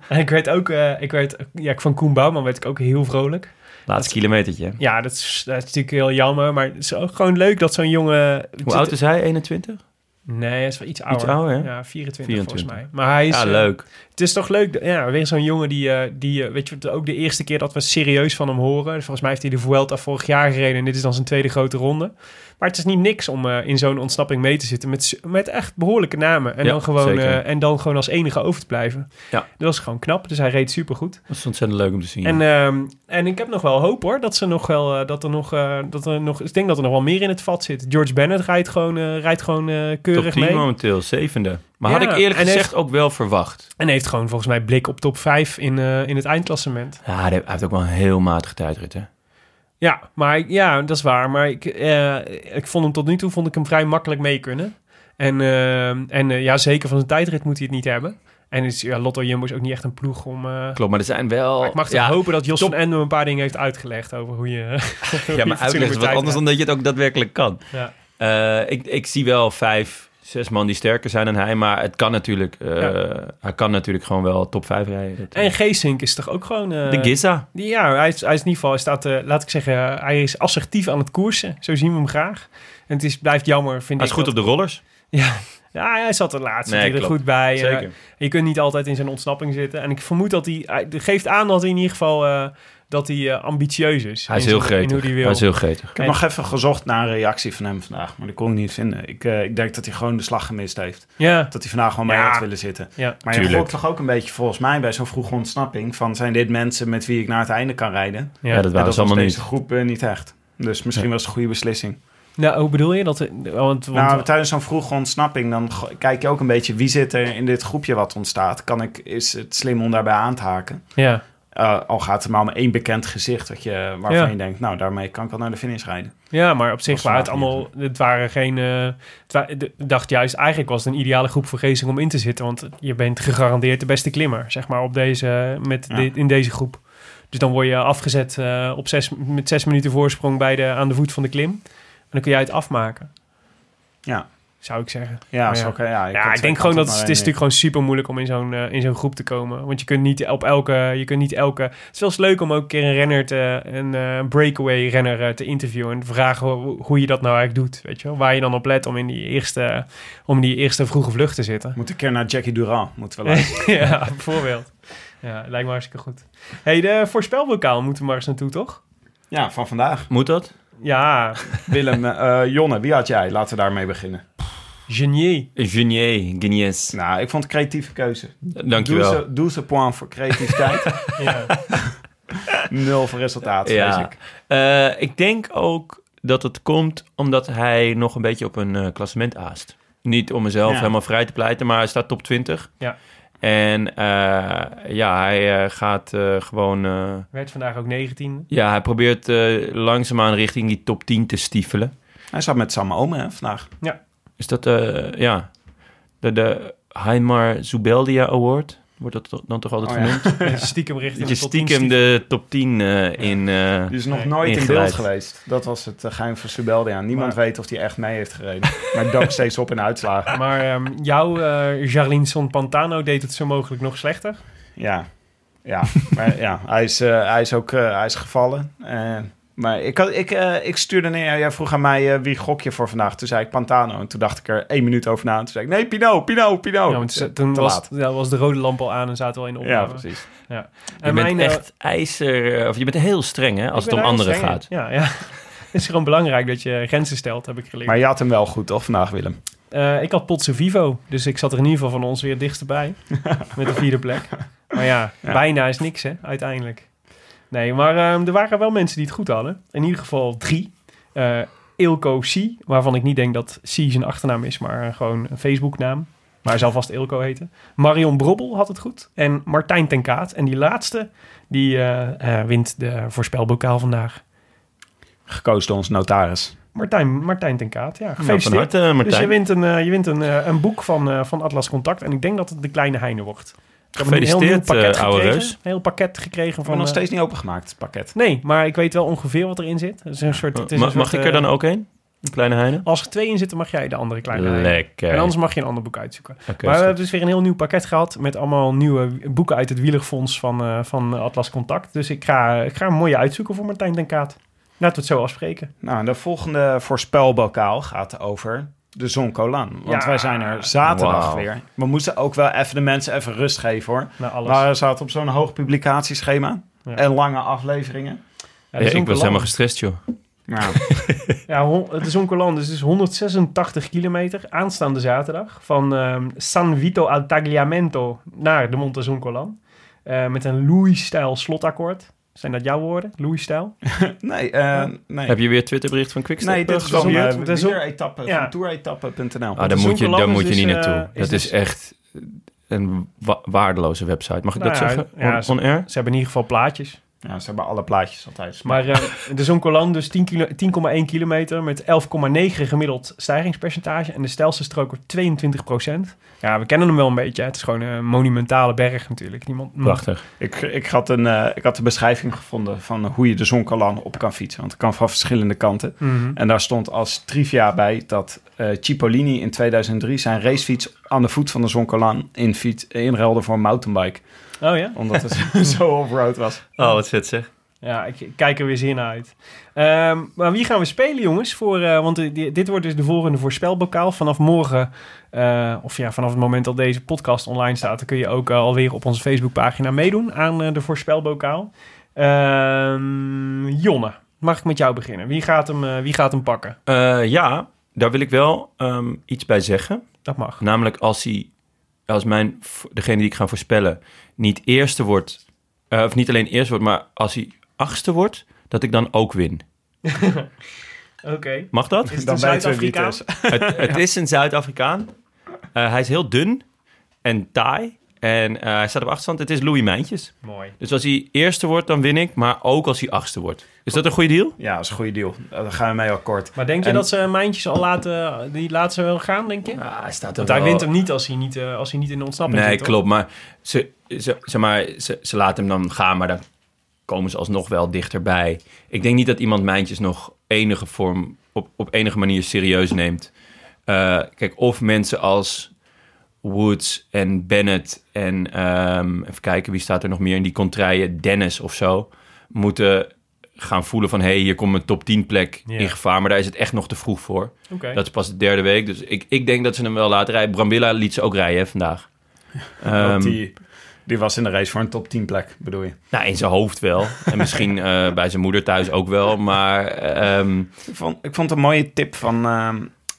En ik werd ook, eh, ik werd, ja, van Koen Bouwman werd ik ook heel vrolijk. Laatste kilometertje. Ja, dat is, dat is natuurlijk heel jammer, maar het is ook gewoon leuk dat zo'n jongen... Hoe oud is hij? 21? Nee, hij is wel iets ouder. ouder, hè? Ja, 24, 24. volgens mij. Maar hij is... Ja, eh, leuk. Het is toch leuk, ja, weer zo'n jongen die, eh, die eh, weet je, ook de eerste keer dat we serieus van hem horen. Volgens mij heeft hij de Vuelta vorig jaar gereden en dit is dan zijn tweede grote ronde. Maar het is niet niks om eh, in zo'n ontsnapping mee te zitten met, met echt behoorlijke namen. En, Ja, dan gewoon, en dan gewoon als enige over te blijven. Ja. Dat was gewoon knap, dus hij reed supergoed. Dat is ontzettend leuk om te zien. En, ehm, en ik heb nog wel hoop hoor, dat ze nog wel, dat er nog, dat er nog, ik denk dat er nog wel meer in het vat zit. George Bennett rijdt gewoon, rijdt gewoon Top keurig 10 mee. momenteel, zevende. Maar had ik eerlijk gezegd heeft- ook wel verwacht. En heeft gewoon volgens mij blik op top 5 in, eh, in het eindklassement. Ja, hij heeft ook wel een heel matige tijdrit, hè? Ja, maar ja, dat is waar. Maar ik, eh, ik vond hem tot nu toe vond ik hem vrij makkelijk mee kunnen. En, eh, en ja, zeker van zijn tijdrit moet hij het niet hebben. En is, ja, Lotto Jumbo is ook niet echt een ploeg om... Klopt, maar er zijn wel... maar ik mag toch ja, hopen dat Jos top- van Ende een paar dingen heeft uitgelegd over hoe je... Ja, maar uitleggen is wat anders dan dat je het ook daadwerkelijk kan. Ja. Ik, ik zie wel vijf, zes man die sterker zijn dan hij. Maar het kan natuurlijk... eh, Ja. Hij kan natuurlijk gewoon wel top vijf rijden. Dat- En Geesink is toch ook gewoon... eh, de Giza. die- Ja, hij is, hij is in ieder geval... Hij staat, eh, laat ik zeggen, hij is assertief aan het koersen. Zo zien we hem graag. En het is, blijft jammer, vind Hij is ik. goed op de rollers. Ja, ja, hij zat er laatst Nee, klopt. goed bij. Zeker. je kunt niet altijd in zijn ontsnapping zitten. En ik vermoed dat hij... Hij geeft aan dat hij in ieder geval... dat hij eh, ambitieus is. Hij is heel gretig. hoe hij wil. Hij is heel gretig. Ik heb nog even gezocht naar een reactie van hem vandaag, maar die kon ik niet vinden. Ik, eh, ik denk dat hij gewoon de slag gemist heeft. Ja, Dat hij vandaag gewoon mee Ja. had willen zitten. ja. Maar je gokt toch ook een beetje volgens mij bij zo'n vroege ontsnapping van zijn dit mensen met wie ik naar het einde kan rijden? ja. Ja, dat En waren dat ze was allemaal deze niet. groep eh, niet echt. Dus misschien was het een goede beslissing. Nou, hoe bedoel je dat? Want, want, nou, tijdens zo'n vroege ontsnapping, dan kijk je ook een beetje wie zit er in dit groepje wat ontstaat. Kan ik, is het slim om daarbij aan te haken? ja. Eh, al gaat het maar om één bekend gezicht dat je, waarvan Ja. je denkt, nou, daarmee kan ik al naar de finish rijden. ja, maar op zich waren het allemaal... Het waren geen... het wa- de- ik dacht juist, eigenlijk was het een ideale groep voor Geesink om in te zitten. Want je bent gegarandeerd de beste klimmer, zeg maar, op deze, met Ja. dit- in deze groep. Dus dan word je afgezet eh, op zes, met zes minuten voorsprong bij de, aan de voet van de klim. En dan kun jij het afmaken. Ja. Zou ik zeggen. Ja, Maar ja. ook, ja, ik denk gewoon dat het, is natuurlijk gewoon super moeilijk om in zo'n eh, in zo'n groep te komen. Want je kunt niet op elke, je kunt niet elke. Het is wel eens leuk om ook een keer een renner te, een eh, breakaway renner eh, te interviewen en te vragen hoe, hoe je dat nou eigenlijk doet, weet je wel? Waar je dan op let om in die eerste, om in die eerste vroege vlucht te zitten. Moet een keer naar Jackie Durand, moeten we ja, bijvoorbeeld. Ja, lijkt me hartstikke goed. hey, de voorspelbokaal moeten we maar eens naartoe, toch? ja, van vandaag. Moet dat? Ja, Willem, eh, Jonne, wie had jij? Laten we daarmee beginnen. Genier. Genier, Genies. Nou, ik vond het een creatieve keuze. Dankjewel. Doe ze, doe ze point voor creativiteit. Ja. Nul voor resultaat, Ja. ik. Eh, ik denk ook dat het komt omdat hij nog een beetje op een eh, klassement aast. Niet om mezelf Ja. helemaal vrij te pleiten, maar hij staat top 20. Ja. En eh, ja, hij eh, gaat eh, gewoon... eh, Werd vandaag ook 19. ja, hij probeert eh, langzaamaan richting die top 10 te stiefelen. Hij zat met Sam Ome hè, vandaag. Is dat, eh, ja, de, de Heimar Zubeldia Award? Wordt dat dan toch altijd Oh, ja. genoemd? Stiekem richting Dat je de top 10 stiekem de top 10 eh, in... eh, Die is nog nooit in beeld geweest. Dat was het uh, geheim van Subeldia. Niemand Maar- weet of hij echt mee heeft gereden. maar dook steeds op in uitslagen. Maar ehm, jouw eh Jarlinson Pantano deed het zo mogelijk nog slechter. Ja, ja. maar ja, hij is, eh, hij is ook eh, hij is gevallen. Eh, maar ik, had, ik, eh, ik stuurde neer, jij vroeg aan mij eh, wie gok je voor vandaag. Toen zei ik Pantano. En toen dacht ik er één minuut over na. En toen zei ik, nee, Pino, Pino, Pino. ja, want toen was, laat. ja, was de rode lamp al aan en zaten we al in de Ja, opname. precies. je En bent mijn, eh, echt ijzer... Of je bent heel streng, hè? Als het om anderen streng gaat. Ja, ja. Het is gewoon belangrijk dat je grenzen stelt, heb ik geleerd. Maar je had hem wel goed, toch, vandaag, Willem? Eh, ik had Potse Vivo, dus ik zat er in ieder geval van ons weer dichtstbij. met de vierde plek. Maar ja, Ja. bijna is niks, hè, uiteindelijk. Nee, maar ehm, er waren wel mensen die het goed hadden. In ieder geval drie. Eh Ilko C, waarvan ik niet denk dat C zijn achternaam is, maar eh, gewoon een Facebooknaam. Maar hij zal vast Ilko heten. Marion Brobbel had het goed. En Martijn ten Kaat. En die laatste, die eh, wint de voorspelbokaal vandaag. Gekozen door ons notaris. Martijn, Martijn ten Kaat, ja. Nou, Gefeliciteerd. harte, Martijn. Dus je wint een, je wint een, een boek van, van Atlas Contact. En ik denk dat het de kleine Heine wordt. Ik heb een heel nieuw Gefeliciteerd, pakket eh, oude gekregen. reus. Een heel pakket gekregen van... nog eh, steeds niet opengemaakt, het pakket. Nee, maar ik weet wel ongeveer wat erin zit. Het is een soort, het is Ma- een mag soort, ik er eh, dan ook een? Een kleine heine? Als er twee in zitten, mag jij de andere kleine Heine. Lekker. En anders mag je een ander boek uitzoeken. Oké, maar we goed. hebben dus weer een heel nieuw pakket gehad... met allemaal nieuwe boeken uit het wielerfonds van, eh, van Atlas Contact. Dus ik ga, ik ga een mooie uitzoeken voor Martijn den Kaat. Laten we het zo afspreken. Nou, de volgende voorspelbokaal gaat over de Zoncolan. Want Ja. wij zijn er zaterdag weer. We moesten ook wel even de mensen even rust geven, hoor. Nou. Maar we zaten op zo'n hoog publicatieschema. Ja. En lange afleveringen. Ja, ik was helemaal gestrest, joh. Nou, Ja, het is Zoncolan, dus het is 186 kilometer aanstaande zaterdag. Van ehm, San Vito al Tagliamento naar de Monte Zoncolan. Eh, met een Louis-stijl slotakkoord. Zijn dat jouw woorden? Louis-stijl? nee, eh, nee. Heb je weer Twitterbericht van Quickstep? Nee, dit is eh, van uh, ook- wieleretappe Ja. van toeretappe.nl. Ah, daar moet je, daar moet je niet eh, naartoe. is dat dus- is echt een wa- waardeloze website. Mag ik Nou dat ja, zeggen? ja, On, ze- on air? Ze hebben in ieder geval plaatjes. Ja, ze hebben alle plaatjes altijd. Maar eh, de Zoncolan dus 10 kilo- 10,1 kilometer met 11,9 gemiddeld stijgingspercentage. En de stijlste strook wordt 22% Ja, we kennen hem wel een beetje. hè. Het is gewoon een monumentale berg natuurlijk. Niemand, Prachtig. ik, ik, had een, eh, ik had de beschrijving gevonden van hoe je de Zoncolan op kan fietsen. Want het kan van verschillende kanten. Mhm. En daar stond als trivia bij dat eh Cipollini in 2003 zijn racefiets aan de voet van de Zoncolan in fiets, inruilde voor een mountainbike. Oh ja? Omdat het zo off-road was. Oh, wat vet zeg. Ja, ik kijk er weer zin uit. Ehm, maar wie gaan we spelen, jongens? Voor, eh, want eh, di- dit wordt dus de volgende voorspelbokaal. Vanaf morgen, eh, of ja, vanaf het moment dat deze podcast online staat... dan kun je ook alweer op onze Facebookpagina meedoen aan de voorspelbokaal. Ehm, Jonne, mag ik met jou beginnen? Wie gaat hem, wie gaat hem pakken? Eh, ja, daar wil ik wel ehm, iets bij zeggen. Dat mag. Namelijk als hij, als mijn, degene die ik ga voorspellen, niet eerste wordt, eh, of niet alleen eerste wordt, maar als hij achtste wordt, dat ik dan ook win. Oké. Mag dat? Is het Dan het Zuid-Afrikaan? is. het, het is een Zuid-Afrikaan. Eh, hij is heel dun en taai. En eh, hij staat op achterstand. Het is Louis Mijntjes. Mooi. Dus als hij eerste wordt, dan win ik. Maar ook als hij achtste wordt. Is dat een goede deal? Ja, dat is een goede deal. Daar gaan we mee akkoord. Maar denk je En- dat ze Mijntjes al laten, die laten ze wel gaan, denk je? Ja, hij staat Want hij wint hem niet als hij niet, eh, als hij niet in de ontsnapping Nee, zit, toch? klopt. Maar ze, ze, zeg maar ze, ze laten hem dan gaan, maar dan komen ze alsnog wel dichterbij. Ik denk niet dat iemand Mijntjes nog enige vorm, op, op enige manier serieus neemt. eh, kijk, of mensen als Woods en Bennett en ehm, even kijken, wie staat er nog meer in die contraien? Dennis of zo, moeten gaan voelen van... hé, hey, hier komt een top 10 plek in gevaar. Maar daar is het echt nog te vroeg voor. Oké. Dat is pas de derde week. Dus ik, ik denk dat ze hem wel laten rijden. Brambilla liet ze ook rijden hè, vandaag. Ehm, die, die was in de race voor een top 10 plek, bedoel je? nou, in zijn hoofd wel. En misschien eh, bij zijn moeder thuis ook wel. Maar ehm, Ik vond, ik vond een mooie tip van ehm,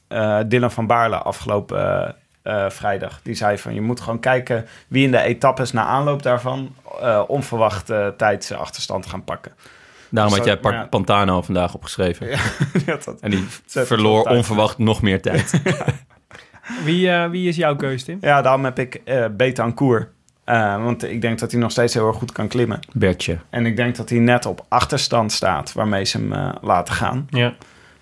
eh, Dylan van Baarle afgelopen eh, eh, vrijdag. Die zei van je moet gewoon kijken wie in de etappes na aanloop daarvan eh onverwacht eh, tijds achterstand gaan pakken. daarom Zo- had jij ja. Pantano vandaag opgeschreven. Ja, dat- En die verloor onverwacht nog meer tijd. Wie, eh, wie is jouw keus, Tim? ja, daarom heb ik eh Betancourt. Eh, want ik denk dat hij nog steeds heel erg goed kan klimmen. Bertje. En ik denk dat hij net op achterstand staat waarmee ze hem eh, laten gaan. Ja.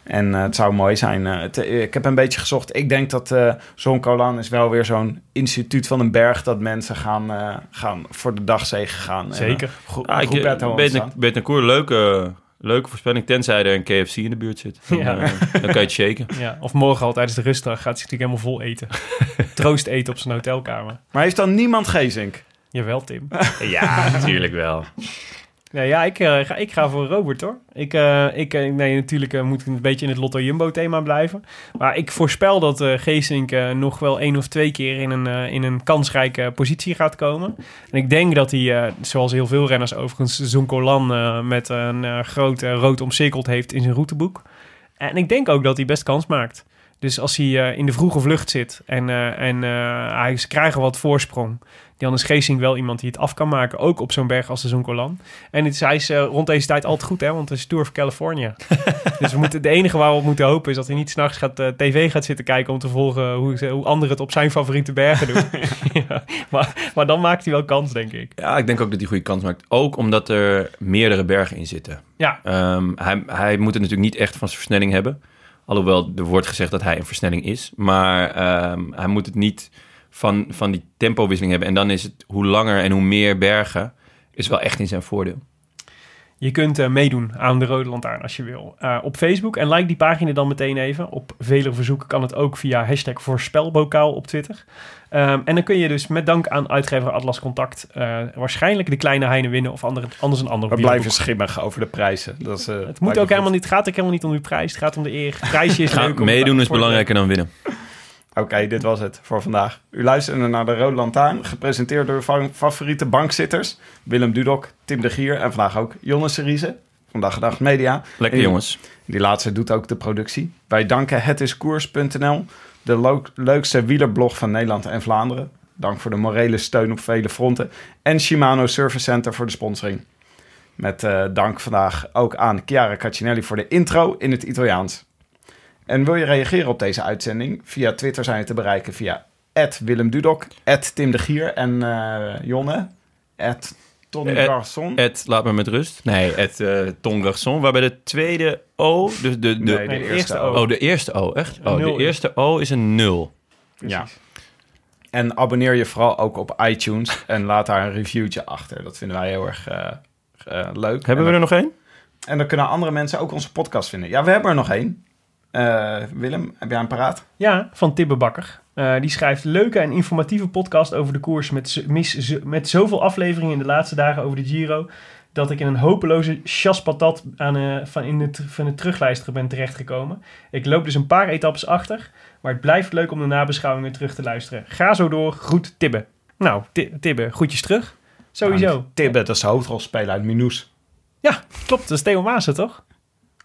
En eh, het zou mooi zijn. eh, het- ik heb een beetje gezocht. Ik denk dat eh zo'n Colan is wel weer zo'n instituut van een berg... dat mensen gaan, eh, gaan voor de dagzegen gaan. En, Zeker. eh, Go- Ah, ik, Roberto ontstaan. Betancourt, leuke, leuke voorspelling. Tenzij er een KFC in de buurt zit. Dan, Ja. eh, dan kan je het shaken. Ja, of morgen al tijdens de rustdag gaat hij natuurlijk helemaal vol eten. Troost eten op zijn hotelkamer. Maar heeft dan niemand Gezink? Jawel, Tim. Ja, natuurlijk wel. Nee, ja, ik, eh, ga, ik ga voor Robert, hoor. Ik, eh, ik, eh, nee, natuurlijk moet ik een beetje in het Lotto Jumbo thema blijven. Maar ik voorspel dat Geesink nog wel één of twee keer in een, in een kansrijke positie gaat komen. En ik denk dat hij, zoals heel veel renners overigens, Zonkolan met een groot eh, rood omcirkeld heeft in zijn routeboek. En ik denk ook dat hij best kans maakt. Dus als hij eh, in de vroege vlucht zit en, eh, en eh, hij, ze krijgen wat voorsprong, dan is Geesink wel iemand die het af kan maken. Ook op zo'n berg als de Zonkolan. En het is, hij is rond deze tijd altijd goed, hè? Want het is Tour of California. dus we moeten, de enige waar we op moeten hopen is dat hij niet s'nachts gaat, tv gaat zitten kijken... om te volgen hoe, hoe anderen het op zijn favoriete bergen doen. ja, maar, maar dan maakt hij wel kans, denk ik. Ja, ik denk ook dat hij goede kans maakt. Ook omdat er meerdere bergen in zitten. Ja, Ehm, hij, hij moet het natuurlijk niet echt van zijn versnelling hebben. Alhoewel er wordt gezegd dat hij een versnelling is. Maar ehm, hij moet het niet van, van die tempowisseling hebben. En dan is het hoe langer en hoe meer bergen... is wel echt in zijn voordeel. Je kunt eh, meedoen aan de Rode Lantaarn als je wil. Eh, op Facebook en like die pagina dan meteen even. Op vele verzoeken kan het ook via hashtag voorspelbokaal op Twitter. Ehm, en dan kun je dus met dank aan uitgever Atlas Contact... eh, waarschijnlijk de kleine Heine winnen of andere, anders een ander We blijven schimmig over de prijzen. Dat is, eh, Het moet ook helemaal goed. niet, het gaat ook helemaal niet om die prijs. Het gaat om de eer. Het prijsje is leuk. om- meedoen is belangrijker dan winnen. Oké, dit was het voor vandaag. U luisterde naar de Rode Lantaarn, gepresenteerd door uw fa- favoriete bankzitters. Willem Dudok, Tim de Gier en vandaag ook Jonne Seriese van Dag Gedacht Media. Lekker En- jongens. Die laatste doet ook de productie. Wij danken hetiskoers.nl, de leukste wielerblog van Nederland en Vlaanderen. Dank voor de morele steun op vele fronten. En Shimano Service Center voor de sponsoring. Met eh, dank vandaag ook aan Chiara Caccinelli voor de intro in het Italiaans. En wil je reageren op deze uitzending? Via Twitter zijn je te bereiken via Willem Dudok, Tim de Gier en eh, Jonne, Tony Eh, Garçon. Ed, laat me met rust. Nee, Ed uh, Ton Garçon. Waarbij de tweede O... Dus de, de, Nee, de eerste O. Oh, de eerste O, echt? Oh, de eerste O is een nul. Ja. En abonneer je vooral ook op iTunes en laat daar een reviewtje achter. Dat vinden wij heel erg eh, eh, leuk. Hebben en we er nog één? En dan kunnen andere mensen ook onze podcast vinden. Ja, we hebben er nog één. Eh, Willem, heb jij een paraat? Ja, van Tibbe Bakker. Eh, die schrijft leuke en informatieve podcast over de koers met, mis, met zoveel afleveringen in de laatste dagen over de Giro dat ik in een hopeloze chaspatat aan, eh, van, in het, van het terugluisteren ben terechtgekomen. Ik loop dus een paar etappes achter, maar het blijft leuk om de nabeschouwingen terug te luisteren. Ga zo door, groet Tibbe. Nou, Ti- Tibbe, groetjes terug. Sowieso. Nou, Tibbe, dat is de hoofdrolspeler uit Minoes. Ja, klopt, dat is Theo Maassen, toch?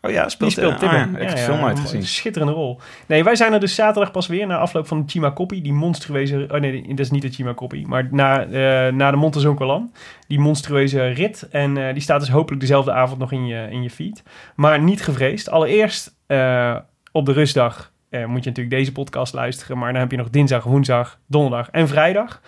Oh ja, Die speelt, speelt eh, Tibbe. ah ja, film schitterende rol. Nee, wij zijn er dus zaterdag pas weer na afloop van de Chima Koppie. Die monstrueuze... Oh nee, dat is niet de Chima Koppie. Maar na, eh, na de Montezoncolan. Die monstrueuze rit. En eh, die staat dus hopelijk dezelfde avond nog in je, in je feed. Maar niet gevreesd. Allereerst eh, op de rustdag moet je natuurlijk deze podcast luisteren. Maar dan heb je nog dinsdag, woensdag, donderdag en vrijdag.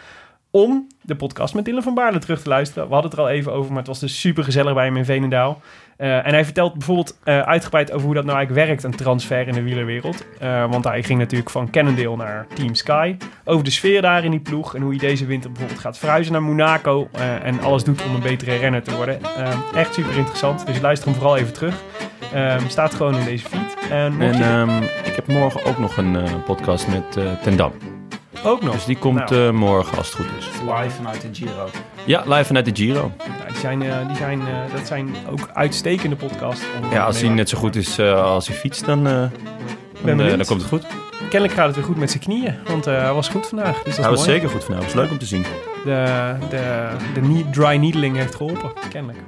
Om de podcast met Dylan van Baarle terug te luisteren. We hadden het er al even over, maar het was dus super gezellig bij hem in Veenendaal. Eh, en hij vertelt bijvoorbeeld eh, uitgebreid over hoe dat nou eigenlijk werkt, een transfer in de wielerwereld. Eh, want hij ging natuurlijk van Cannondale naar Team Sky. Over de sfeer daar in die ploeg en hoe hij deze winter bijvoorbeeld gaat verhuizen naar Monaco. en alles doet om een betere renner te worden. Echt super interessant, dus luister hem vooral even terug. Staat gewoon in deze feed. En ehm, ik heb morgen ook nog een podcast met Ten Dam. Ook nog. Dus die komt Nou. eh, morgen als het goed is. Live vanuit de Giro. Ja, live vanuit de Giro. Nou, die zijn, eh, die zijn, eh, dat zijn ook uitstekende podcasts. Ja, als hij net zo goed is als hij fietst, dan, dan, dan komt het goed. Kennelijk gaat het weer goed met zijn knieën, want eh, hij was goed vandaag. Dus dat Hij was mooi. zeker goed vanavond. Was leuk om te zien. De, de, de dry needling heeft geholpen, kennelijk.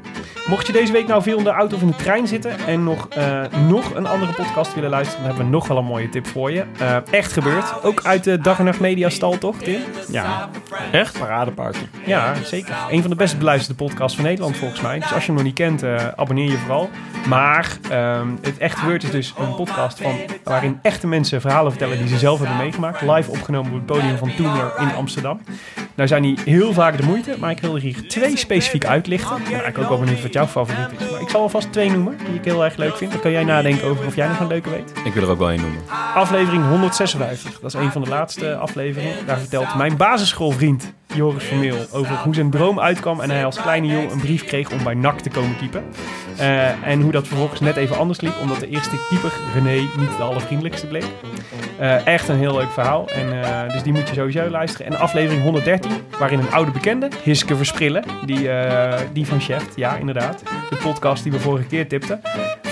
Mocht je deze week nou veel in de auto of in de trein zitten en nog, eh, nog een andere podcast willen luisteren, dan hebben we nog wel een mooie tip voor je. Eh, echt gebeurd. Ook uit de Dag en Nacht Media stal, toch, Tim? Ja, Echt? paradepaardje. Ja, zeker. Een van de best beluisterde podcasts van Nederland, volgens mij. Dus als je hem nog niet kent, abonneer je vooral. Maar ehm, het echt gebeurd is dus een podcast van, waarin echte mensen verhalen vertellen die ze zelf hebben meegemaakt. Live opgenomen op het podium van Toemler in Amsterdam. Nou zijn die heel vaak de moeite, maar ik wil er hier twee specifiek uitlichten. Ik ben eigenlijk ook wel benieuwd wat jouw favoriet is. Maar ik zal alvast twee noemen die ik heel erg leuk vind. Dan kan jij nadenken over of jij nog een leuke weet. Ik wil er ook wel een noemen. Aflevering 156. Dat is een van de laatste afleveringen. Daar vertelt mijn basisschoolvriend Joris Vermeel over hoe zijn droom uitkwam en hij als kleine jongen een brief kreeg om bij NAC te komen keepen. Eh, en hoe dat vervolgens net even anders liep, omdat de eerste keeper, René, niet de allervriendelijkste bleek. Eh, echt een heel leuk verhaal. En, eh, dus die moet je sowieso luisteren. En aflevering 113, waarin een oude bekende, Hiske Versprillen, die, die van Chef, ja inderdaad, de podcast die we vorige keer tipten,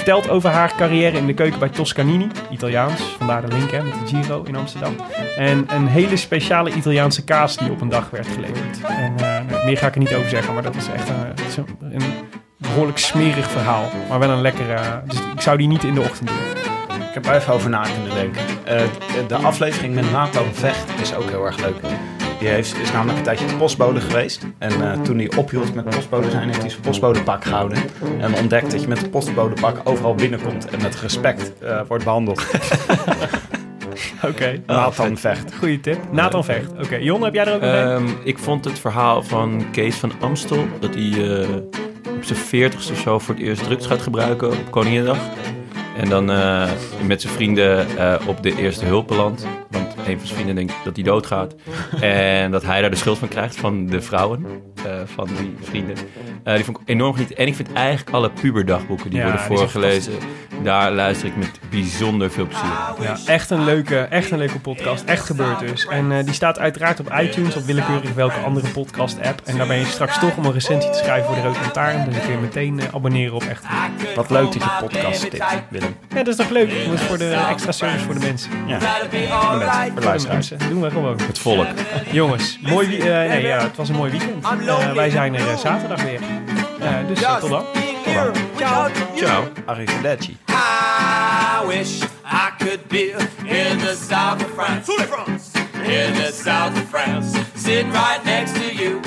vertelt over haar carrière in de keuken bij Toscanini, Italiaans, vandaar de link hè, met de Giro in Amsterdam. En een hele speciale Italiaanse kaas die op een dag werd geleverd. En eh, nou, meer ga ik er niet over zeggen, maar dat is echt een, een, behoorlijk smerig verhaal. Maar wel een lekkere, dus ik zou die niet in de ochtend doen. Ik heb er even over na kunnen denken. Eh, de- aflevering met Nathan Vecht is ook heel erg leuk. Die heeft, is namelijk een tijdje postbode geweest. En eh, toen hij ophield met postbode zijn, heeft hij zijn postbodepak gehouden. En ontdekt dat je met een postbodepak overal binnenkomt en met respect eh, wordt behandeld. Oké, Nathan Vecht. goede tip. Nathan Vecht. Oké, Jon, heb jij er ook een? Ehm, ik vond het verhaal van Kees van Amstel... dat hij eh, op zijn veertigste of zo voor het eerst drugs gaat gebruiken op Koninginnedag. En dan eh, met zijn vrienden eh, op de eerste hulp belandt. Want een van zijn vrienden denkt dat hij doodgaat. en dat hij daar de schuld van krijgt van de vrouwen eh, van die vrienden. Eh, die vond ik enorm genieten. En ik vind eigenlijk alle puberdagboeken die Ja, worden die voorgelezen... daar luister ik met bijzonder veel plezier. Ja, echt een leuke, echt een leuke podcast. Echt gebeurd dus. En eh, die staat uiteraard op iTunes, op willekeurig welke andere podcast-app. En daar ben je straks toch om een recensie te schrijven voor de Rood Lantaarn. Dus dan kun je meteen eh, abonneren op Echt Gebeurd. Wat leuk dat je podcast tipt, Willem. Ja, dat is toch leuk? Dat is voor de extra service voor de mensen. Ja, Mensen. Doen we gewoon. Het volk. Jongens, mooi wie- eh, nee, ja, het was een mooi weekend. Eh, wij zijn er eh, zaterdag weer. Eh, dus eh, tot dan. Ciao. Arrivederci. I wish I could be in the south of France. In the south of France, sitting right next to you.